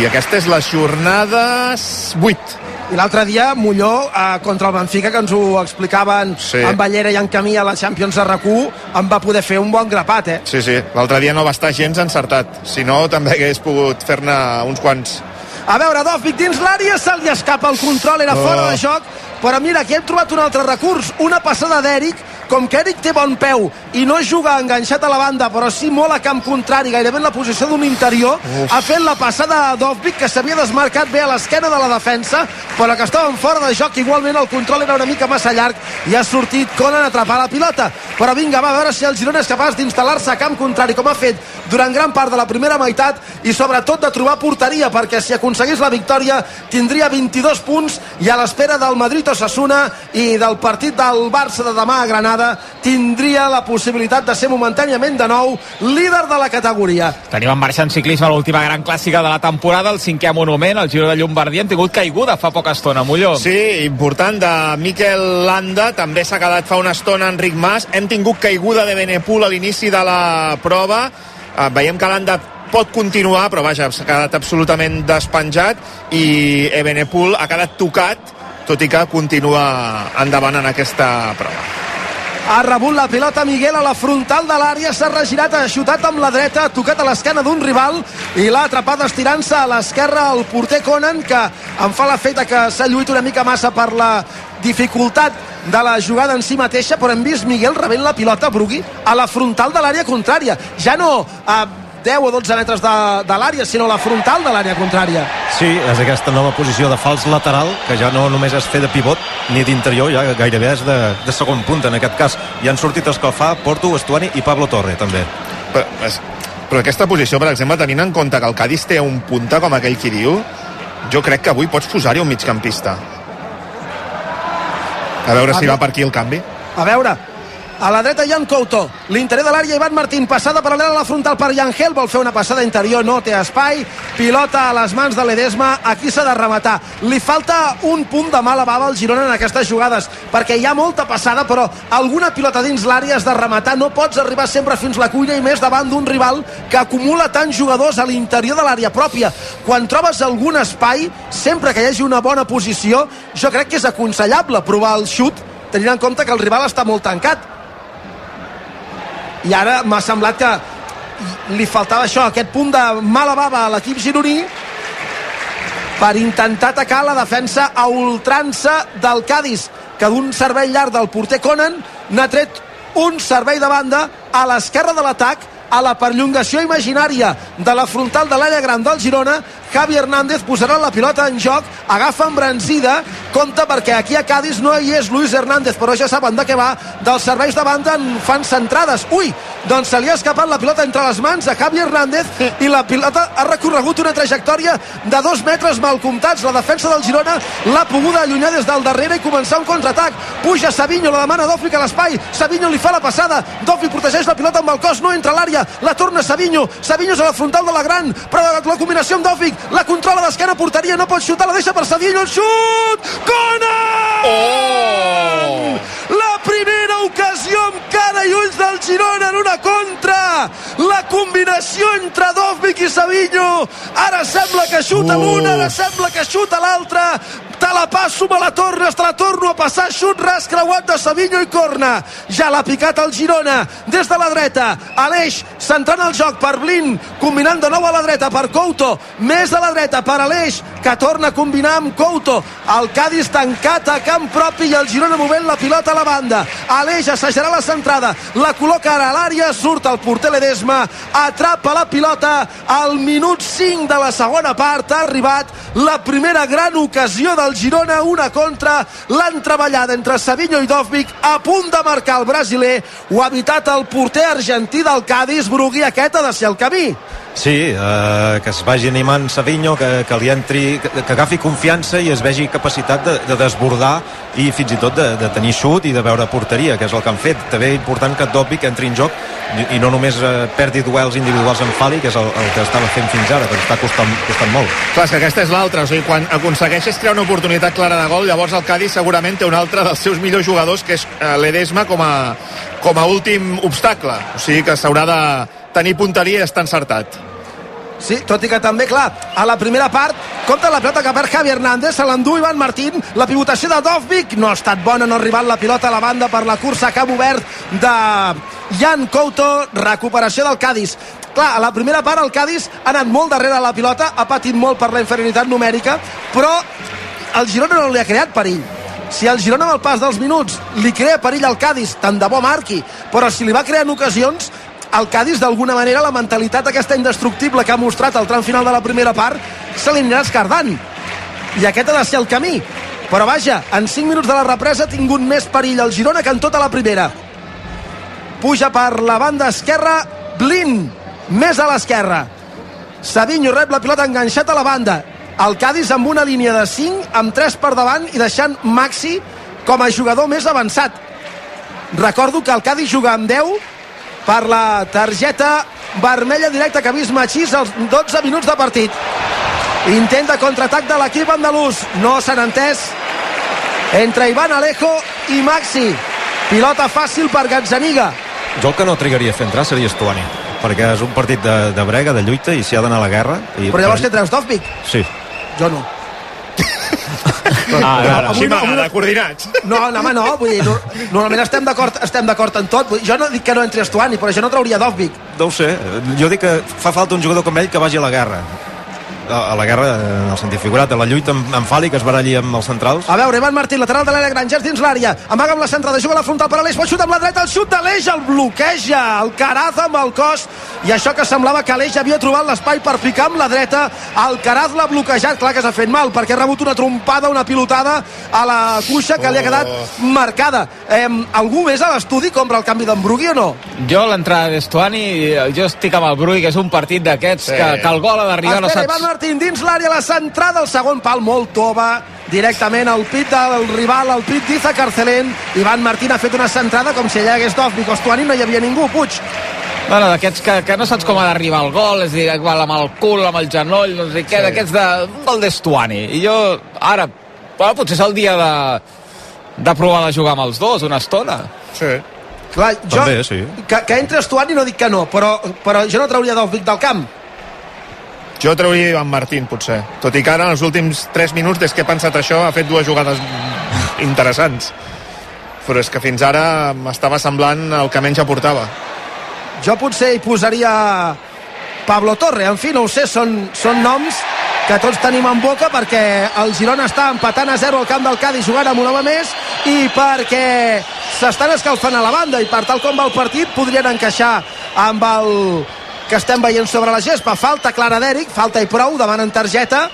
i aquesta és la jornada 8 i l'altre dia Molló eh, contra el Benfica que ens ho explicaven sí. en Ballera i en Camí a la Champions de rac en va poder fer un bon grapat eh? sí, sí, l'altre dia no va estar gens encertat si no també hagués pogut fer-ne uns quants a veure, Dòfic dins l'àrea se li escapa el control, era oh. fora de joc però mira, aquí hem trobat un altre recurs una passada d'Eric com que Eric té bon peu i no juga enganxat a la banda però sí molt a camp contrari gairebé en la posició d'un interior Uf. ha fet la passada Dovvik que s'havia desmarcat bé a l'esquena de la defensa però que estaven fora de joc igualment el control era una mica massa llarg i ha sortit Conan a atrapar la pilota però vinga, va a veure si el Girona és capaç d'instal·lar-se a camp contrari com ha fet durant gran part de la primera meitat i sobretot de trobar porteria perquè si aconseguís la victòria tindria 22 punts i a l'espera del Madrid o Sassuna i del partit del Barça de demà a Granada Granada tindria la possibilitat de ser momentàniament de nou líder de la categoria. Tenim en marxa en ciclisme l'última gran clàssica de la temporada, el cinquè monument, el Giro de Llombardia. Hem tingut caiguda fa poca estona, Molló. Sí, important, de Miquel Landa. També s'ha quedat fa una estona Enric Mas. Hem tingut caiguda de Benepul a l'inici de la prova. Uh, veiem que Landa pot continuar, però vaja, s'ha quedat absolutament despenjat i Ebenepul ha quedat tocat tot i que continua endavant en aquesta prova ha rebut la pilota Miguel a la frontal de l'àrea, s'ha regirat, ha xutat amb la dreta, ha tocat a l'esquena d'un rival i l'ha atrapat estirant-se a l'esquerra el porter Conan, que em fa l'efecte que s'ha lluit una mica massa per la dificultat de la jugada en si mateixa, però hem vist Miguel rebent la pilota, Brugui, a la frontal de l'àrea contrària. Ja no a 10 o 12 metres de, de l'àrea, sinó la frontal de l'àrea contrària. Sí, és aquesta nova posició de fals lateral, que ja no només és fer de pivot ni d'interior, ja gairebé és de, de segon punta en aquest cas. I han sortit els que fa Porto, Estuani i Pablo Torre, també. Però, però aquesta posició, per exemple, tenint en compte que el Cádiz té un punta com aquell qui diu, jo crec que avui pots posar-hi un migcampista. A veure a si va per aquí el canvi. A veure, a la dreta Jan Couto, l'interior de l'àrea Ivan Martín, passada paral·lela a la frontal per Yangel, vol fer una passada interior, no té espai, pilota a les mans de l'Edesma, aquí s'ha de rematar. Li falta un punt de mala bava al Girona en aquestes jugades, perquè hi ha molta passada, però alguna pilota dins l'àrea has de rematar, no pots arribar sempre fins la cuina i més davant d'un rival que acumula tants jugadors a l'interior de l'àrea pròpia. Quan trobes algun espai, sempre que hi hagi una bona posició, jo crec que és aconsellable provar el xut, tenint en compte que el rival està molt tancat i ara m'ha semblat que li faltava això, aquest punt de mala bava a l'equip gironí per intentar atacar la defensa a ultrança del Cádiz que d'un servei llarg del porter Conan n'ha tret un servei de banda a l'esquerra de l'atac a la perllongació imaginària de la frontal de l'àrea gran del Girona Javi Hernández posarà la pilota en joc agafa embranzida compte perquè aquí a Cádiz no hi és Luis Hernández però ja saben de què va dels serveis de banda en fan centrades. Ui, doncs se li ha escapat la pilota entre les mans a Javi Hernández i la pilota ha recorregut una trajectòria de dos metres mal comptats. La defensa del Girona l'ha poguda allunyar des del darrere i començar un contraatac. Puja Savinho, la demana Dòfic a l'espai. Savinho li fa la passada. Dòfic protegeix la pilota amb el cos, no entra a l'àrea la torna Savinho, Savinho és a la frontal de la gran però la combinació amb Dòfic la controla d'esquena porteria, no pot xutar, la deixa per Savinho, el xut! Conan! Oh! La primera ocasió amb cara i ulls del Girona en una contra! La combinació entre Dovvik i Savinho! Ara sembla que xuta l'una, ara sembla que xuta l'altra! te la passo, me la tornes, te la torno a passar, xut ras creuat de Savinho i corna. Ja l'ha picat el Girona, des de la dreta, Aleix centrant el joc per Blin, combinant de nou a la dreta per Couto, més a la dreta per Aleix, que torna a combinar amb Couto. El Cádiz tancat a camp propi i el Girona movent la pilota a la banda. Aleix assajarà la centrada, la col·loca ara a l'àrea, surt el porter Ledesma, atrapa la pilota al minut 5 de la segona part, ha arribat la primera gran ocasió del Girona, una contra, l'han treballada entre Savinho i Dovvik, a punt de marcar el brasiler, ho ha evitat el porter argentí del Cádiz, Brugui, aquest ha de ser el camí Sí, eh, que es vagi animant Savinho, que, que li entri, que, que agafi confiança i es vegi capacitat de, de desbordar i fins i tot de, de tenir xut i de veure porteria, que és el que han fet. També important que Dobbik entri en joc i, i no només eh, perdi duels individuals amb Fali, que és el, el que estava fent fins ara, que està costant, costant molt. Clar, és que aquesta és l'altra, o sigui, quan aconsegueixes crear una oportunitat clara de gol, llavors el Cádiz segurament té un altre dels seus millors jugadors, que és eh, l'Edesma com a, com a últim obstacle. O sigui que s'haurà de tenir punteria i estar encertat. Sí, tot i que també, clar, a la primera part, compta la pilota que perd Javi Hernández, se l'endú Ivan Martín, la pivotació de Dovvik no ha estat bona, no ha arribat la pilota a la banda per la cursa ha obert de Jan Couto, recuperació del Cádiz. Clar, a la primera part el Cádiz ha anat molt darrere la pilota, ha patit molt per la inferioritat numèrica, però el Girona no li ha creat perill. Si el Girona amb el pas dels minuts li crea perill al Cádiz, tant de bo marqui, però si li va creant ocasions, el Cádiz d'alguna manera la mentalitat aquesta indestructible que ha mostrat al tram final de la primera part se li anirà escardant. I aquest ha de ser el camí. Però vaja, en 5 minuts de la represa ha tingut més perill el Girona que en tota la primera. Puja per la banda esquerra Blin, més a l'esquerra. Savinho rep la pilota enganxat a la banda. El Cádiz amb una línia de 5 amb 3 per davant i deixant Maxi com a jugador més avançat. Recordo que el Cádiz juga amb 10 per la targeta vermella directa que ha vist Machís als 12 minuts de partit. Intent de contraatac de l'equip andalús. No s'han entès. Entre Ivan Alejo i Maxi. Pilota fàcil per Gazzaniga. Jo el que no trigaria a fer entrar seria Estuani perquè és un partit de, de brega, de lluita i s'hi ha d'anar a la guerra i però llavors què treus, Dovvik? sí. Jo no Ah, no, m'agrada, no. coordinats. No, no, home, no, vull dir, no, normalment estem d'acord estem d'acord en tot. Vull dir, Jo no dic que no entri Estuani, però jo no trauria Dovvik. no ho sé, jo dic que fa falta un jugador com ell que vagi a la guerra a, a la guerra en el sentit figurat, a la lluita amb, amb Fali que es baralli amb els centrals A veure, Ivan Martín, lateral de l'Era Grangers dins l'àrea. Amaga amb la centrada, juga a la frontal per a l'Eix, pot xutar amb la dreta, el xut de l'Eix, el bloqueja, el Caraz amb el cos, i això que semblava que l'Eix havia trobat l'espai per picar amb la dreta, el Caraz l'ha bloquejat, clar que s'ha fet mal, perquè ha rebut una trompada, una pilotada a la cuixa que li ha quedat marcada. Eh, algú més a l'estudi compra el canvi d'en Brugui o no? Jo l'entrada d'Estuani, jo estic amb el Brui, que és un partit d'aquests Sí. que, que el gol ha d'arribar, no saps... Ivan Martín dins l'àrea, la centrada, el segon pal molt tova, directament al pit del rival, al pit d'Iza Carcelén. Ivan Martín ha fet una centrada com si allà hagués Dovvik o Estuani, no hi havia ningú, Puig. Bueno, d'aquests que, que no saps com ha d'arribar el gol, és a dir, igual amb el cul, amb el genoll, no sé què, Sí. d'aquests de, un gol d'Estuani. I jo, ara, bueno, potser és el dia de, de provar de jugar amb els dos una estona. Sí. Clar, jo, També, sí. que, que entri Estuani no dic que no, però, però jo no trauria Dovvik del camp. Jo trauria Ivan Martín, potser. Tot i que ara, en els últims 3 minuts, des que he pensat això, ha fet dues jugades interessants. Però és que fins ara m'estava semblant el que menys aportava. Jo potser hi posaria Pablo Torre, en fi, no ho sé, són, són noms que tots tenim en boca perquè el Girona està empatant a 0 al camp del Cádiz jugant amb un home més i perquè s'estan escalfant a la banda i per tal com va el partit podrien encaixar amb el que estem veient sobre la gespa. Falta clara d'Eric, falta i prou, demanen targeta,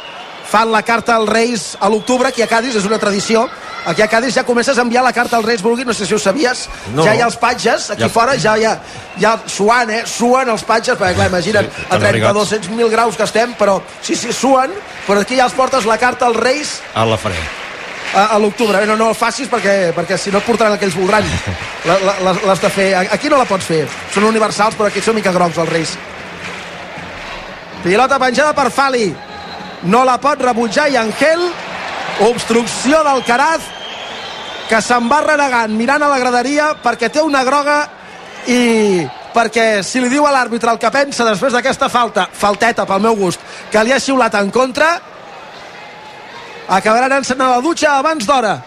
fan la carta als Reis a l'octubre, aquí a Cádiz és una tradició, aquí a Cádiz ja comences a enviar la carta als Reis Vulgui, no sé si ho sabies, No. ja hi ha els patges, aquí Ja. fora ja ha, ja suant, eh? Suen els patges, perquè clar, imagina't, Sí, a estan 30 abrigats. 200.000 graus que estem, però sí, sí, suen, però aquí ja els portes la carta als Reis a la faré a, a l'octubre. Eh, No, no el facis perquè, perquè si no et portaran el que ells voldran. L'has de fer. Aquí no la pots fer. Són universals, però aquí són mica grocs els Reis. Pilota penjada per Fali. No la pot rebutjar i Angel. Obstrucció del Caraz que se'n va renegant mirant a la graderia perquè té una groga i perquè si li diu a l'àrbitre el que pensa després d'aquesta falta, falteta pel meu gust, que li ha xiulat en contra, acabaran encenent la dutxa abans d'hora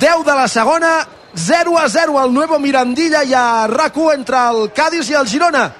10 de la segona 0 a 0 al Nuevo Mirandilla i a rac entre el Cádiz i el Girona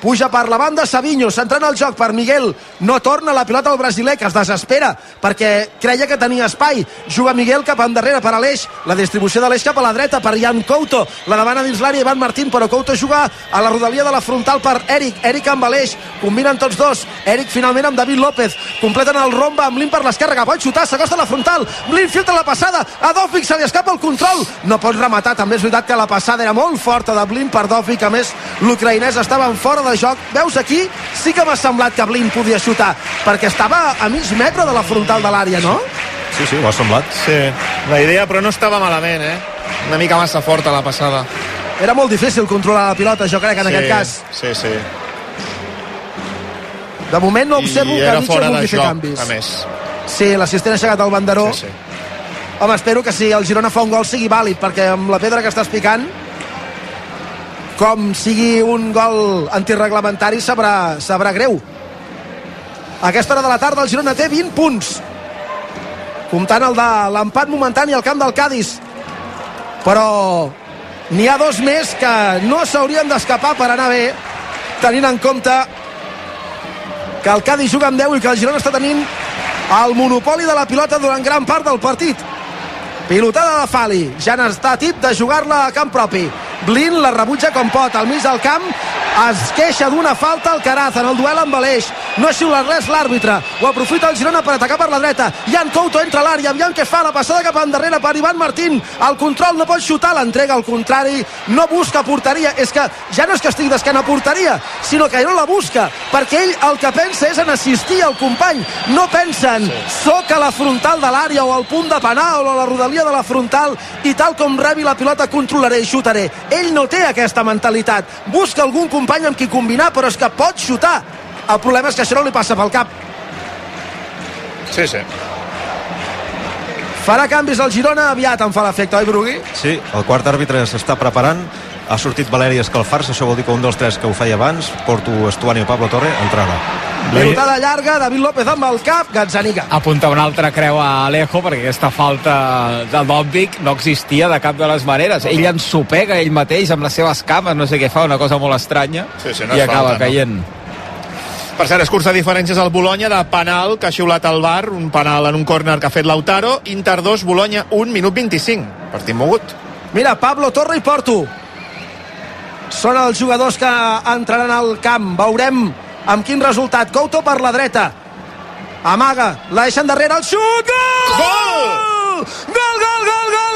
puja per la banda Savinho, centrant el joc per Miguel, no torna la pilota al brasiler que es desespera perquè creia que tenia espai, juga Miguel cap endarrere per Aleix, la distribució de l'Eix cap a la dreta per Jan Couto, la demana dins l'àrea Ivan Martín, però Couto juga a la rodalia de la frontal per Eric, Eric amb Aleix. Combinen tots dos, Eric finalment amb David López, completen el romba amb Blin per l'esquerra que pot xutar, s'acosta a la frontal. Blin filtra la passada, a Dòfic se li escapa el control, no pot rematar, també és veritat que la passada era molt forta de Blin per Dòfic, a més l'ucraïnès estava en fora de joc, veus aquí, sí que m'ha semblat que Blin podia xutar, perquè estava a mig metre de la frontal de l'àrea, no? Sí, sí, ho ha semblat. Sí, la idea, però no estava malament, eh? Una mica massa forta la passada. Era molt difícil controlar la pilota, jo crec, en sí, aquest cas. Sí, sí. De moment no observo I que de vulgui fer joc, canvis. a més. Sí, l'assistent ha aixecat el banderó. Sí, sí. Home, espero que si el Girona fa un gol sigui vàlid, perquè amb la pedra que estàs picant, com sigui un gol antirreglamentari, sabrà, sabrà greu. A aquesta hora de la tarda el Girona té 20 punts, comptant el de l'empat momentani al camp del Cádiz. Però n'hi ha dos més que no s'haurien d'escapar per anar bé, tenint en compte que el Cádiz juga amb 10 i que el Girona està tenint el monopoli de la pilota durant gran part del partit. Pilotada de Fali, ja n'està tip de jugar-la a camp propi. Blin la rebutja com pot, al mig del camp es queixa d'una falta al Caraz en el duel amb Aleix. No xiula res l'àrbitre. Ho aprofita el Girona per atacar per la dreta. Jan Couto entra a l'àrea, aviam què fa, la passada cap endarrere per Ivan Martín. El control no pot xutar, l'entrega al contrari, no busca porteria. És que ja no és que estigui d'esquena a porteria, sinó que no la busca, perquè ell el que pensa és en assistir al company. No pensa en soc a la frontal de l'àrea o al punt de penal o a la rodalia de la frontal i tal com rebi la pilota controlaré i xutaré. Ell no té aquesta mentalitat. Busca algun company amb qui combinar, però és que pot xutar. El problema és que això no li passa pel cap. Sí, sí. Farà canvis al Girona aviat, em fa l'efecte, oi, Brugui? Sí, el quart àrbitre s'està preparant ha sortit Valeri Escalfars, això vol dir que un dels tres que ho feia abans, Porto Estuani o Pablo Torre, entrarà. Pilotada llarga, David López amb el cap, Gazzaniga. Apunta una altra creu a Alejo perquè aquesta falta del Dombic no existia de cap de les maneres. Ell ensopega ell mateix amb les seves cames, no sé què fa, una cosa molt estranya, Sí, sí, no i és acaba falta, no? caient. Per cert, es cursa diferències al Bologna de penal que ha xiulat el bar, un penal en un córner que ha fet Lautaro, Inter 2, Bologna 1, minut 25. Partit mogut. Mira, Pablo Torre i Porto. Són els jugadors que entraran al camp. Veurem amb quin resultat. Couto per la dreta. Amaga, la deixen darrere, el xut! Gol! Gol! Gol, gol, gol, gol, gol, gol,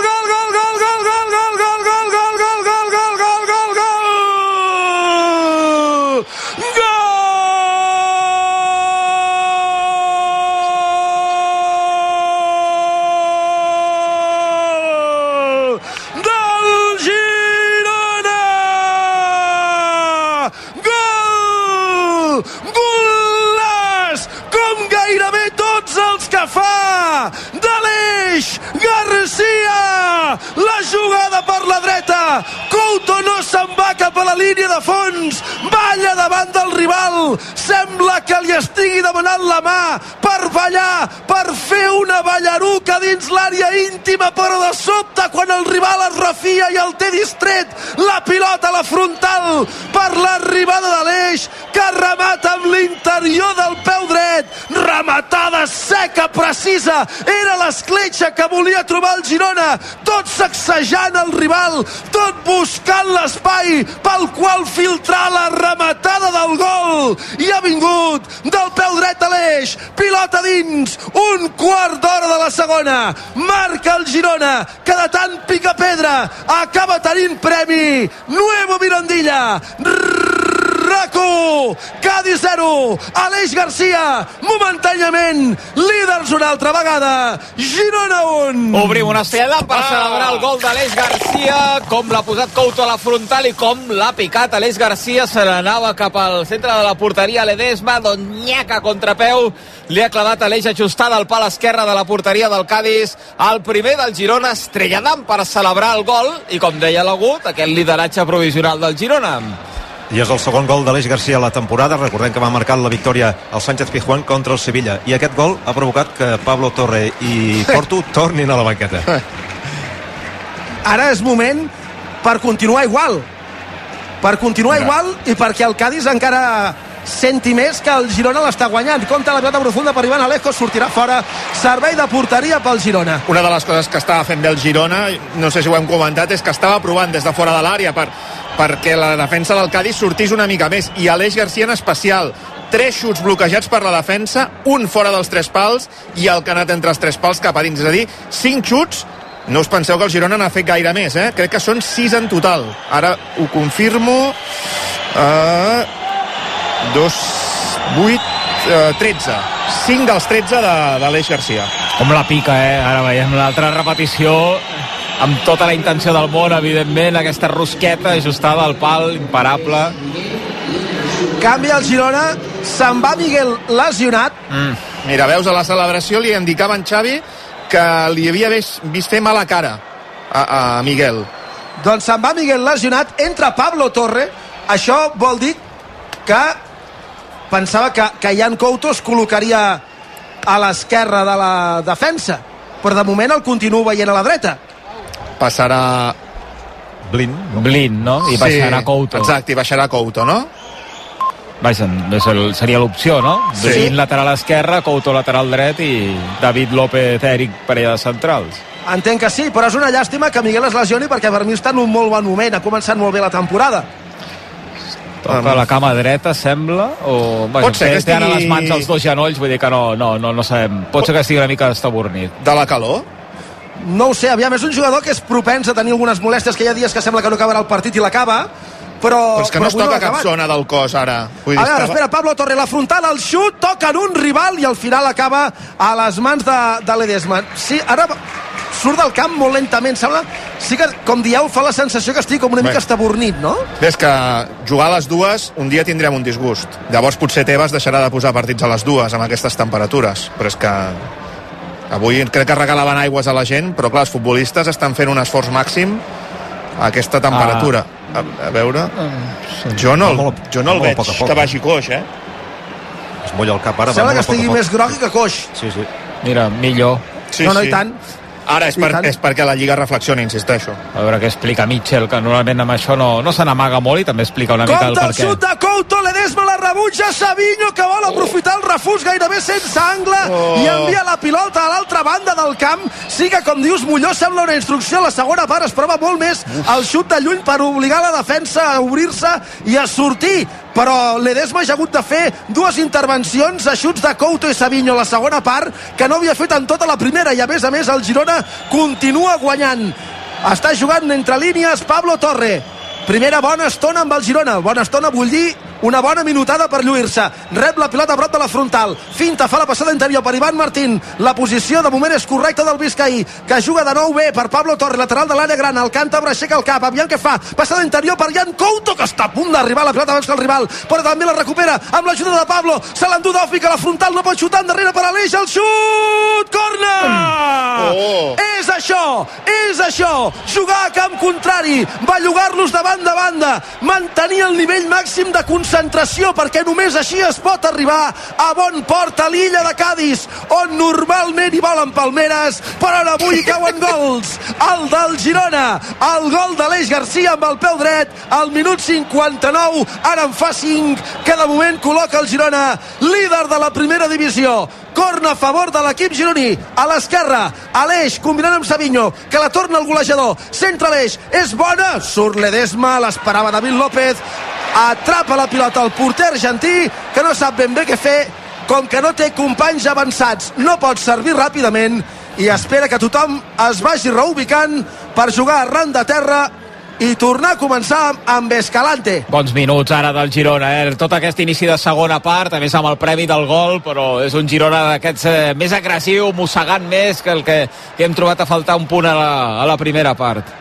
Jugada per la dreta! Couto no se'n va cap a la línia de fons! Balla davant del rival! Sembla que li estigui demanant la mà per ballar, per fer una ballaruca dins l'àrea íntima, però de sobte, quan el rival es refia i el té distret, la pilota a la frontal per l'arribada de l'eix, que remata amb l'interior del peu dret. Rematada seca, precisa. Era l'escletxa que volia trobar el Girona. Tot sacsejant el rival, tot buscant l'espai pel qual filtrar la rematada del gol. I ha vingut del peu dret a l'eix. Pilota dins. Un quart d'hora de la segona. Marca el Girona, que de tant pica pedra acaba tenint premi. Nuevo Mirandilla. RACO, Cádiz 0, Aleix Garcia, momentàniament, líders una altra vegada, Girona 1. Obrim una estrella per celebrar el gol d'Aleix Garcia, com l'ha posat Couto a la frontal i com l'ha picat Aleix Garcia, se n'anava cap al centre de la porteria Ledesma, d'on nyaca contrapeu, li ha clavat Aleix ajustada al pal esquerre de la porteria del Cádiz, el primer del Girona estrelladant per celebrar el gol i com deia l'agut, aquest lideratge provisional del Girona. I és el segon gol d'Aleix Garcia a la temporada. Recordem que va marcar la victòria al Sánchez Pizjuán contra el Sevilla. I aquest gol ha provocat que Pablo Torre i Porto tornin a la banqueta. Ara és moment per continuar igual. Per continuar igual i perquè el Cádiz encara senti més que el Girona l'està guanyant. Compte la pilota profunda per Ivan Alejo, sortirà fora. Servei de porteria pel Girona. Una de les coses que estava fent bé el Girona, no sé si ho hem comentat, és que estava provant des de fora de l'àrea per, perquè la defensa del Cádiz sortís una mica més. I Aleix Garcia en especial. Tres xuts bloquejats per la defensa, un fora dels tres pals i el que ha anat entre els tres pals cap a dins. És a dir, cinc xuts no us penseu que el Girona n'ha fet gaire més, eh? Crec que són sis en total. Ara ho confirmo. Uh, 2, 8, eh, 13. 5 dels 13 de, de l'Eix Garcia. Com la pica, eh? Ara veiem l'altra repetició amb tota la intenció del món, evidentment, aquesta rosqueta ajustada al pal, imparable. Canvia el Girona, se'n va Miguel lesionat. Mm. Mira, veus, a la celebració li indicava en Xavi que li havia vist, vist fer mala cara a, a Miguel. Doncs se'n va Miguel lesionat, entra Pablo Torre, això vol dir que pensava que, que Jan Couto es col·locaria a l'esquerra de la defensa, però de moment el continuo veient a la dreta. Passarà... Blin. Blin, no? I baixarà Couto. Exacte, i baixarà Couto, no? Vaja, és el, seria l'opció, no? Sí. Blin lateral esquerra, Couto lateral dret i David López, Eric, parella de centrals. Entenc que sí, però és una llàstima que Miguel es lesioni perquè per mi està en un molt bon moment, ha començat molt bé la temporada. Toca la cama dreta, sembla, o... Vaja, Pot ser que té, té ara estigui- les mans als dos genolls, vull dir que no, no, no, no sabem. Pot ser que estigui una mica estabornit. De la calor? No ho sé, aviam, és un jugador que és propens a tenir algunes molèsties, que hi ha dies que sembla que no acabarà el partit i l'acaba, però... Però és que no es toca cap zona del cos, ara. Vull A veure, estava- espera, Pablo Torre, la frontal, el xut, toca en un rival i al final acaba a les mans de, de l'Edesma. Sí, ara surt del camp molt lentament, sembla... Sí que, com dieu, fa la sensació que estic com una Bé. mica estabornit, no? Ves que jugar a les dues, un dia tindrem un disgust. Llavors potser Tebas deixarà de posar partits a les dues amb aquestes temperatures. Però és que avui crec que regalaven aigües a la gent, però clar, els futbolistes estan fent un esforç màxim a aquesta temperatura. A, a veure... Jo no, el, jo no el veig poc a poc. que vagi coix, eh? Es molla el cap ara. Sembla que estigui poc. més grogui que coix. Sí, sí. Mira, millor. Sí, no, no, sí. i tant. Ara és, per, és perquè la Lliga reflexiona, insisteixo. A veure què explica Mitchell, que normalment amb això no, no se n'amaga molt i també explica una mica el Compte per el xut de Couto, Ledesma la rebutja, Savinho que vol aprofitar el refús gairebé sense angle Oh. i envia la pilota a l'altra banda del camp. Sí que, com dius, Molló sembla una instrucció, la segona part es prova molt més el xut de lluny per obligar la defensa a obrir-se i a sortir però Ledesma ha hagut de fer dues intervencions a xuts de Couto i Savinho a la segona part que no havia fet en tota la primera i a més a més el Girona continua guanyant. Està jugant entre línies Pablo Torre. Primera bona estona amb el Girona. Bona estona vull dir una bona minutada per lluir-se. Rep la pilota a prop de la frontal. Finta fa la passada interior per Ivan Martín. La posició de moment és correcta del Vizcaí que juga de nou bé per Pablo Torre lateral de l'àrea gran. El càntabre aixeca el cap. Aviam què fa. Passada interior per Jan Couto que està a punt d'arribar. La pilota abans que el rival però també la recupera amb l'ajuda de Pablo. Se l'endú d'Òfic a la frontal no pot xutar endarrere per Aleix. El xut! Corna Oh. és això, és això. Jugar a camp contrari bellugar-los de banda a banda mantenir el nivell màxim de concentració perquè només així es pot arribar a bon port a l'illa de Cádiz on normalment hi volen palmeres però ara avui cauen gols el del Girona el gol de l'Eix Garcia amb el peu dret al minut 59 ara en fa 5 que de moment col·loca el Girona líder de la primera divisió corna a favor de l'equip gironí. A l'esquerra, Aleix combinant amb Savinho, que la torna el golejador. Centra l'Eix, és bona. Surt Ledesma, l'esperava David López. Atrapa la pilota el porter argentí, que no sap ben bé què fer com que no té companys avançats. No pot servir ràpidament i espera que tothom es vagi reubicant per jugar arran de terra i tornar a començar amb Escalante Bons minuts ara del Girona, eh? Tot aquest inici de segona part, a més amb el premi del gol, però és un Girona d'aquests eh, més agressiu, mossegant més que el que, que hem trobat a faltar un punt a la, a la primera part.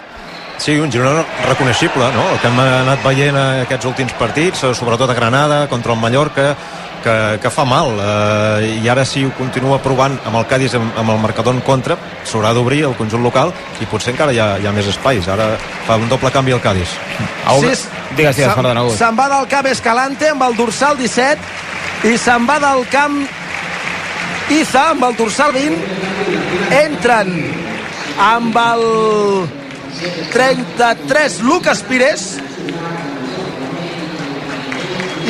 Sí, un Girona reconeixible, no? El que hem anat veient a aquests últims partits, eh, sobretot a Granada, contra el Mallorca, que, que fa mal. Eh, I ara si ho continua provant amb el Cádiz amb, amb el marcador en contra, s'haurà d'obrir el conjunt local i potser encara hi ha, hi ha més espais. Ara fa un doble canvi al Cádiz. Sí, digues, digues, perdona. Se'n va del camp Escalante amb el dorsal 17 i se'n va del camp Iza amb el dorsal 20. Entren amb el 33 Lucas Pires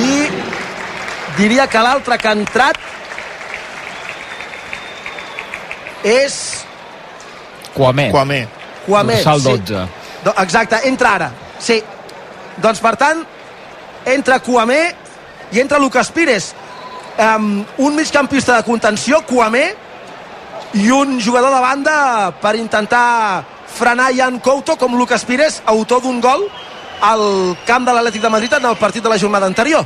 i diria que l'altre que ha entrat és Quamé. Quamé. Quamé, Dorsal sí. 12. Do, exacte, entra ara. Sí. Doncs, per tant, entra Quamé i entra Lucas Pires. Um, un migcampista de contenció, Quamé, i un jugador de banda per intentar frenar Jan Couto com Lucas Pires, autor d'un gol al camp de l'Atlètic de Madrid en el partit de la jornada anterior.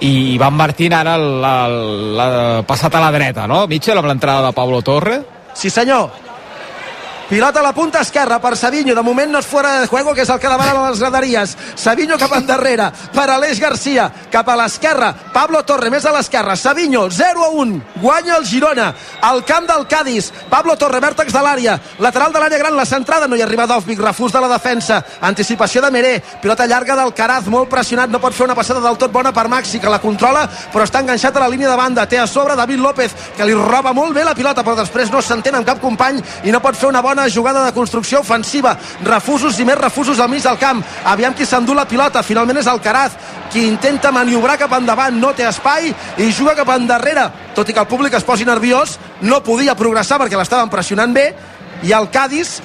I Van Martín ara l'ha passat a la dreta, no? Mitchell amb l'entrada de Pablo Torre. Sí, senyor. Pilota a la punta esquerra per Savinho. De moment no és fora de juego, que és el que demanen les graderies. Savinho cap endarrere per Aleix Garcia. Cap a l'esquerra. Pablo Torre més a l'esquerra. Savinho 0 a 1. Guanya el Girona. Al camp del Cádiz. Pablo Torre, vèrtex de l'àrea. Lateral de l'àrea gran, la centrada. No hi arriba Dovvig. Refús de la defensa. Anticipació de Meré. Pilota llarga del Caraz. Molt pressionat. No pot fer una passada del tot bona per Maxi, que la controla, però està enganxat a la línia de banda. Té a sobre David López, que li roba molt bé la pilota, però després no s'entén amb cap company i no pot fer una bona jugada de construcció ofensiva. Refusos i més refusos al mig del camp. Aviam qui s'endú la pilota. Finalment és el Caraz qui intenta maniobrar cap endavant. No té espai i juga cap endarrere. Tot i que el públic es posi nerviós, no podia progressar perquè l'estaven pressionant bé i el Cádiz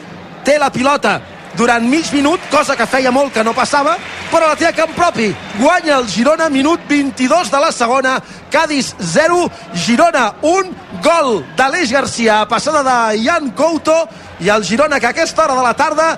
té la pilota durant mig minut, cosa que feia molt que no passava, però la té a camp propi. Guanya el Girona, minut 22 de la segona, Cádiz 0, Girona 1, gol d'Aleix Garcia, passada de Jan Couto, i el Girona que a aquesta hora de la tarda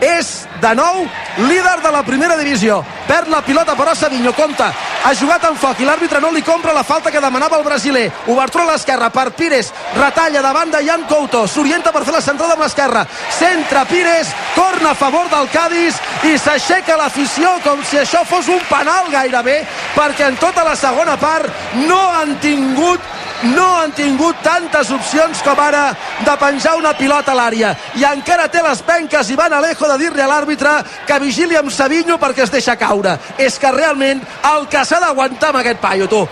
és de nou líder de la primera divisió. Perd la pilota però Savinho compta. Ha jugat en foc i l'àrbitre no li compra la falta que demanava el brasiler. Obertura a l'esquerra per Pires. Retalla de Jan Couto. S'orienta per fer la centrada amb l'esquerra. Centra Pires torna a favor del Cádiz i s'aixeca l'afició com si això fos un penal gairebé perquè en tota la segona part no han tingut no han tingut tantes opcions com ara de penjar una pilota a l'àrea. I encara té les penques Ivan Alejo de dir-li a l'àrbitre que vigili amb Savinho perquè es deixa caure. És que realment el que s'ha d'aguantar amb aquest paio tu.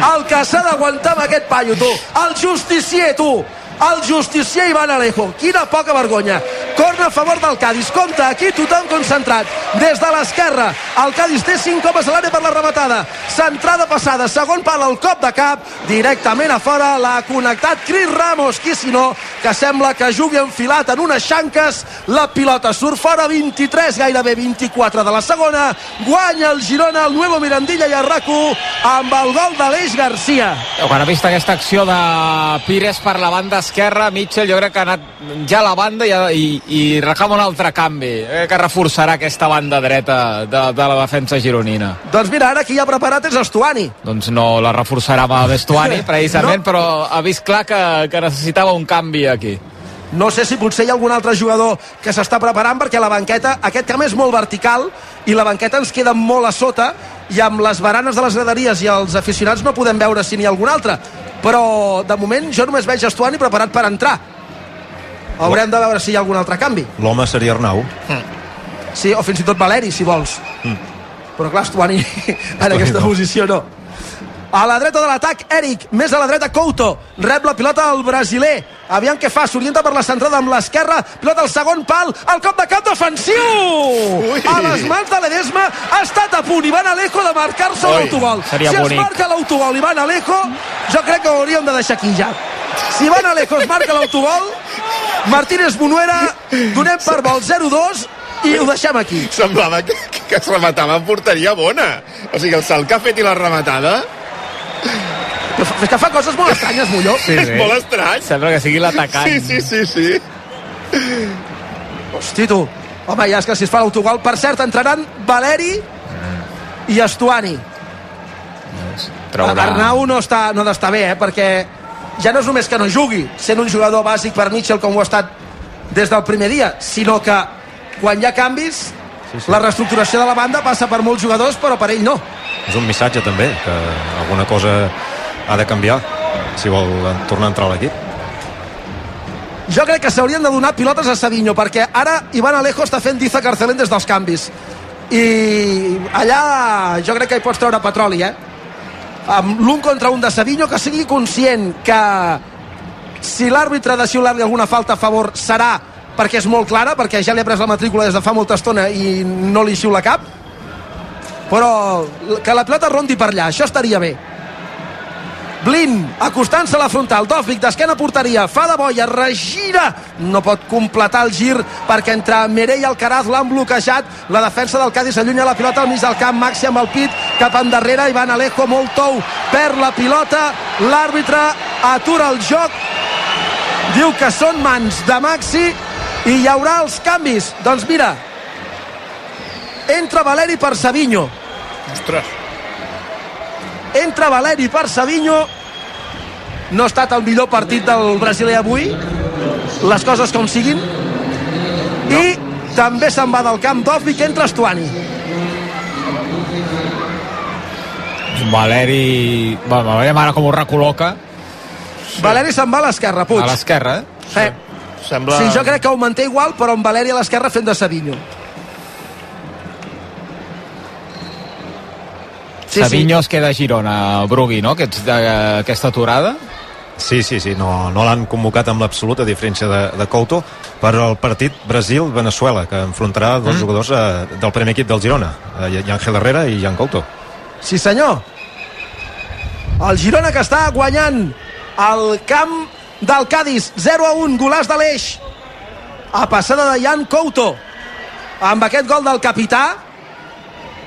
El que s'ha d'aguantar amb aquest paio tu. El justicier tu el justicier Ivan Alejo. Quina poca vergonya. Corna a favor del Cádiz. Compte, aquí tothom concentrat. Des de l'esquerra, el Cádiz té 5 homes a l'àrea per la rematada. Centrada passada, segon pal al cop de cap, directament a fora, l'ha connectat Cris Ramos, qui si no, que sembla que jugui enfilat en unes xanques. La pilota surt fora, 23, gairebé 24 de la segona. Guanya el Girona, el Nuevo Mirandilla i Arraco amb el gol d'Aleix Garcia. Quan ha vist aquesta acció de Pires per la banda esquerra, Mitchell jo crec que ha anat ja a la banda i, i, i reclama un altre canvi, eh, que reforçarà aquesta banda dreta de, de la defensa gironina. Doncs mira, ara qui ha preparat és Estuani. Doncs no la reforçarà amb Vestuani, precisament, no. però ha vist clar que, que necessitava un canvi aquí. No sé si potser hi ha algun altre jugador que s'està preparant perquè la banqueta, aquest camp és molt vertical i la banqueta ens queda molt a sota i amb les baranes de les graderies i els aficionats no podem veure si n'hi ha algun altre però de moment jo només veig Estuani preparat per entrar. Haurem de veure si hi ha algun altre canvi. L'home seria Arnau. Sí, o fins i tot Valeri si vols. Mm. però clar, Estuani en aquesta no. posició no a la dreta de l'atac, Eric, més a la dreta Couto, rep la pilota al brasiler. Aviam què fa, s'orienta per la centrada amb l'esquerra, pilota al segon pal el cop de cap defensiu. Ui. a les mans de l'Edesma ha estat a punt Ivan Alejo de marcar-se l'autogol si seria es bonic. marca l'autogol Ivan Alejo jo crec que ho hauríem de deixar aquí ja. Si Ivan Alejo es marca l'autogol Martínez Bonuera donem per vol 0-2 i ho deixem aquí. Semblava que, que es rematava en porteria bona. O sigui, el salt que ha fet i la rematada és que fa coses molt estranyes Molló Sí, és molt estrany. Sembla que sigui l'atacant. Sí, sí, sí, sí. Hosti, tu. Home, ja és que si es fa l'autogol... Per cert, entraran Valeri i Estuani. Traurà... Arnau no està, no ha d'estar bé, eh? Perquè ja no és només que no jugui, sent un jugador bàsic per Mitchell com ho ha estat des del primer dia, sinó que quan hi ha canvis, sí, sí. la reestructuració de la banda passa per molts jugadors, però per ell no. És un missatge també que alguna cosa ha de canviar si vol tornar a entrar a l'equip Jo crec que s'haurien de donar pilotes a Savinho, perquè ara Ivan Alejo està fent Diza Carcelén des dels canvis. I allà jo crec que hi pots treure petroli, eh? Amb l'un contra un de Savinho, que sigui conscient que si l'àrbitre de xiular-li alguna falta a favor serà perquè és molt clara, perquè ja li ha pres la matrícula des de fa molta estona i no li xiula cap però que la pilota rondi per allà, això estaria bé. Blin acostant-se a la frontal Dòfic d'esquena a porteria fa de boia, regira no pot completar el gir perquè entre Meré i Alcaraz l'han bloquejat la defensa del Cádiz allunya la pilota al mig del camp Maxi amb el pit cap endarrere Ivan Alejo molt tou perd la pilota l'àrbitre atura el joc diu que són mans de Maxi i hi haurà els canvis. Doncs mira entra Valeri per Savinho Ostres. entra Valeri per Savinho no ha estat el millor partit del brasiler avui les coses com siguin i també se'n va del camp d'Offi que entra Estuani Valeri... Bueno, veurem ara com ho recol·loca. Valeri se'n va a l'esquerra, Puig. A l'esquerra, eh? Sí. Sembla... Sí, jo crec que ho manté igual, però amb Valeri a l'esquerra fent de Savinho. Sí, Savinho es queda a Girona, Brugui, no? Aquests, de, aquesta aturada. Sí, sí, sí, no, no l'han convocat amb l'absoluta diferència de, de Couto per al partit Brasil-Venezuela, que enfrontarà dos mm. jugadors eh, del primer equip del Girona, eh, Ángel Herrera i Jan Couto. Sí, senyor. El Girona que està guanyant el camp del Cádiz 0 a 1, golàs de l'Eix a passada de Jan Couto amb aquest gol del capità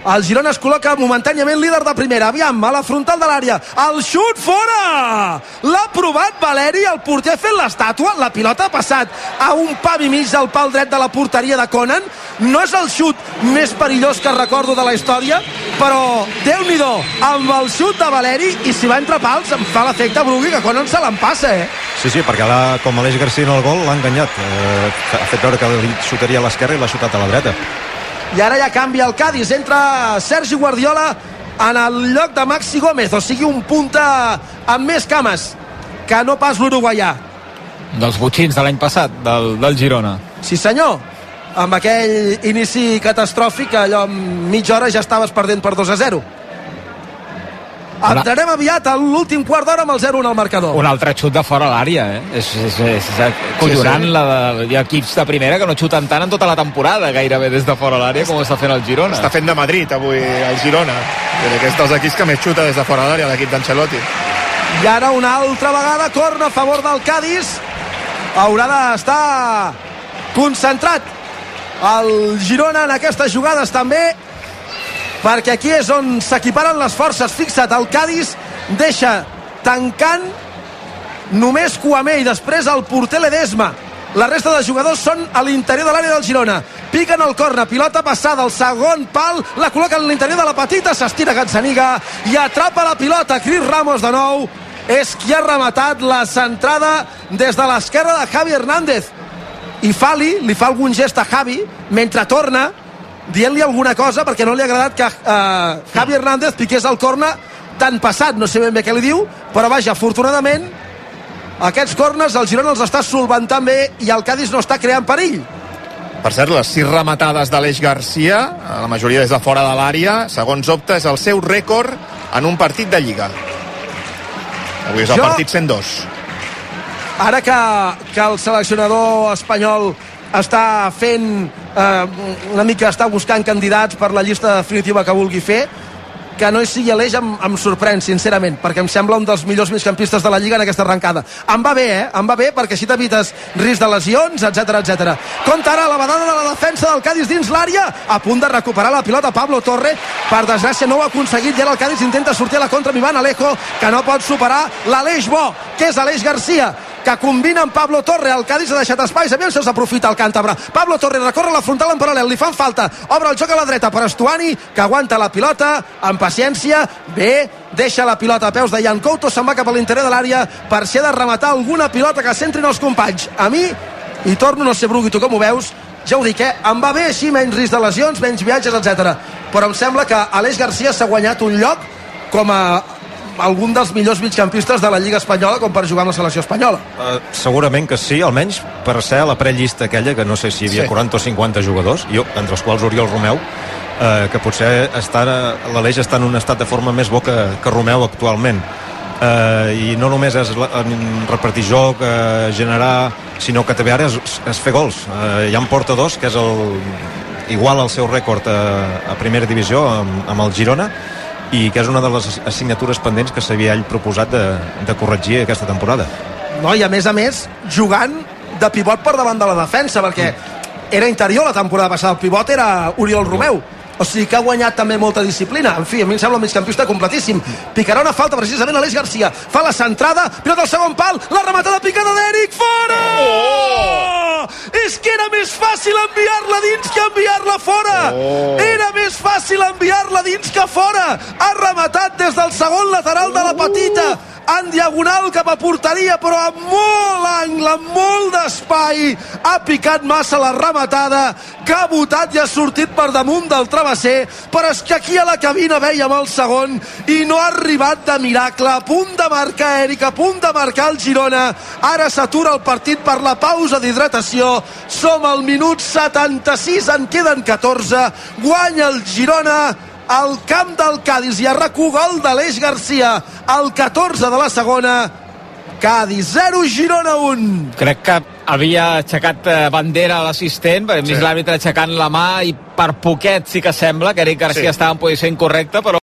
el Girona es col·loca momentàniament líder de primera. Aviam, a la frontal de l'àrea. El xut fora! L'ha provat Valeri, el porter fet l'estàtua. La pilota ha passat a un pam i mig del pal dret de la porteria de Conan. No és el xut més perillós que recordo de la història, però déu nhi amb el xut de Valeri i si va entre pals em fa l'efecte Brugui que Conan se l'empassa, eh? Sí, sí, perquè la, com Aleix García en el gol l'ha enganyat. Eh, ha fet veure que li xutaria a l'esquerra i l'ha xutat a la dreta i ara ja canvia el Cádiz. Entra Sergi Guardiola en el lloc de Maxi Gómez o sigui un punta amb més cames que no pas l'uruguaià. Dels butxins de l'any passat del, del Girona. Sí senyor. Amb aquell inici catastròfic allò en mitja hora ja estaves perdent per 2 a 0 Entrarem aviat a l'últim quart d'hora amb el 0-1 al marcador. Un altre xut de fora a l'àrea, eh? És, és, és, és collorant sí, sí. la de, hi ha equips de primera que no xuten tant en tota la temporada, gairebé des de fora a l'àrea, com està fent el Girona. Està fent de Madrid avui el Girona. Aquest dels equips que més xuta des de fora a l'àrea, l'equip d'Ancelotti. I ara una altra vegada corna a favor del Cádiz. Haurà d'estar concentrat el Girona en aquestes jugades també perquè aquí és on s'equiparen les forces. Fixa't, el Cádiz deixa tancant només Cuamé i després el porter Ledesma. La resta de jugadors són a l'interior de l'àrea del Girona. Piquen el corna, pilota passada al segon pal, la col·loquen a l'interior de la petita, s'estira Gazzaniga i atrapa la pilota. Cris Ramos de nou és qui ha rematat la centrada des de l'esquerra de Javi Hernández. I Fali li fa algun gest a Javi mentre torna dient-li alguna cosa perquè no li ha agradat que eh, Javi Hernández piqués el corna tan passat, no sé ben bé què li diu però vaja, afortunadament aquests cornes el Girona els està solventant bé i el Cádiz no està creant perill per cert, les sis rematades d'Aleix Garcia, la majoria des de fora de l'àrea, segons opta, és el seu rècord en un partit de Lliga. Avui és el jo, partit 102. Ara que, que el seleccionador espanyol està fent eh, una mica està buscant candidats per la llista definitiva que vulgui fer que no sigui Aleix em, em sorprèn, sincerament, perquè em sembla un dels millors migcampistes de la Lliga en aquesta arrencada. Em va bé, eh? Em va bé, perquè així t'evites risc de lesions, etc etc. Compte ara la badada de la defensa del Cádiz dins l'àrea, a punt de recuperar la pilota Pablo Torre, per desgràcia no ho ha aconseguit, i ara el Cádiz intenta sortir a la contra amb Ivan Alejo, que no pot superar l'Aleix Bo, que és Aleix Garcia, que combina amb Pablo Torre. El Cádiz ha deixat espais, aviam si els aprofita el càntabre. Pablo Torre recorre la frontal en paral·lel, li fan falta. Obre el joc a la dreta per Estuani, que aguanta la pilota amb paciència. Bé, deixa la pilota a peus de Jan Couto, se'n va cap a l'interior de l'àrea per ser de rematar alguna pilota que centrin els companys. A mi, i torno, no sé, Brugui, tu com ho veus, ja ho dic, eh? Em va bé així, menys risc de lesions, menys viatges, etc. Però em sembla que Aleix Garcia s'ha guanyat un lloc com a algun dels millors migcampistes de la Lliga Espanyola com per jugar amb la selecció espanyola. Uh, segurament que sí, almenys per ser la prellista aquella, que no sé si hi havia sí. 40 o 50 jugadors, jo, entre els quals Oriol Romeu, eh, que potser està, l'Aleix està en un estat de forma més bo que, que Romeu actualment. Eh, I no només és la, repartir joc, eh, generar, sinó que també ara és, és fer gols. Eh, ja en porta dos, que és el, igual al seu rècord a, a primera divisió amb, amb el Girona, i que és una de les assignatures pendents que s'havia ell proposat de, de corregir aquesta temporada. No, i a més a més, jugant de pivot per davant de la defensa, perquè mm. era interior la temporada passada, el pivot era Oriol Romeu. O sigui que ha guanyat també molta disciplina. En fi, a mi em sembla un migcampista completíssim. Picarà una falta precisament a l'Eix Garcia. Fa la centrada, pilota al segon pal, la rematada picada d'Eric, fora! Oh! És que era més fàcil enviar-la dins que enviar-la fora! Oh. Era més fàcil enviar-la dins que fora! Ha rematat des del segon lateral de la petita! en diagonal cap a porteria però amb molt angle, amb molt d'espai ha picat massa la rematada que ha votat i ha sortit per damunt del travesser però és que aquí a la cabina veiem el segon i no ha arribat de miracle a punt de marcar Eric, a punt de marcar el Girona ara s'atura el partit per la pausa d'hidratació som al minut 76 en queden 14 guanya el Girona al camp del Cádiz i a rac gol de l'Eix Garcia el 14 de la segona Cádiz 0, Girona 1 Crec que havia aixecat eh, bandera a l'assistent, perquè hem vist Sí. l'àrbitre aixecant la mà i per poquet sí que sembla que Eric Garcia Sí. estava en posició incorrecta, però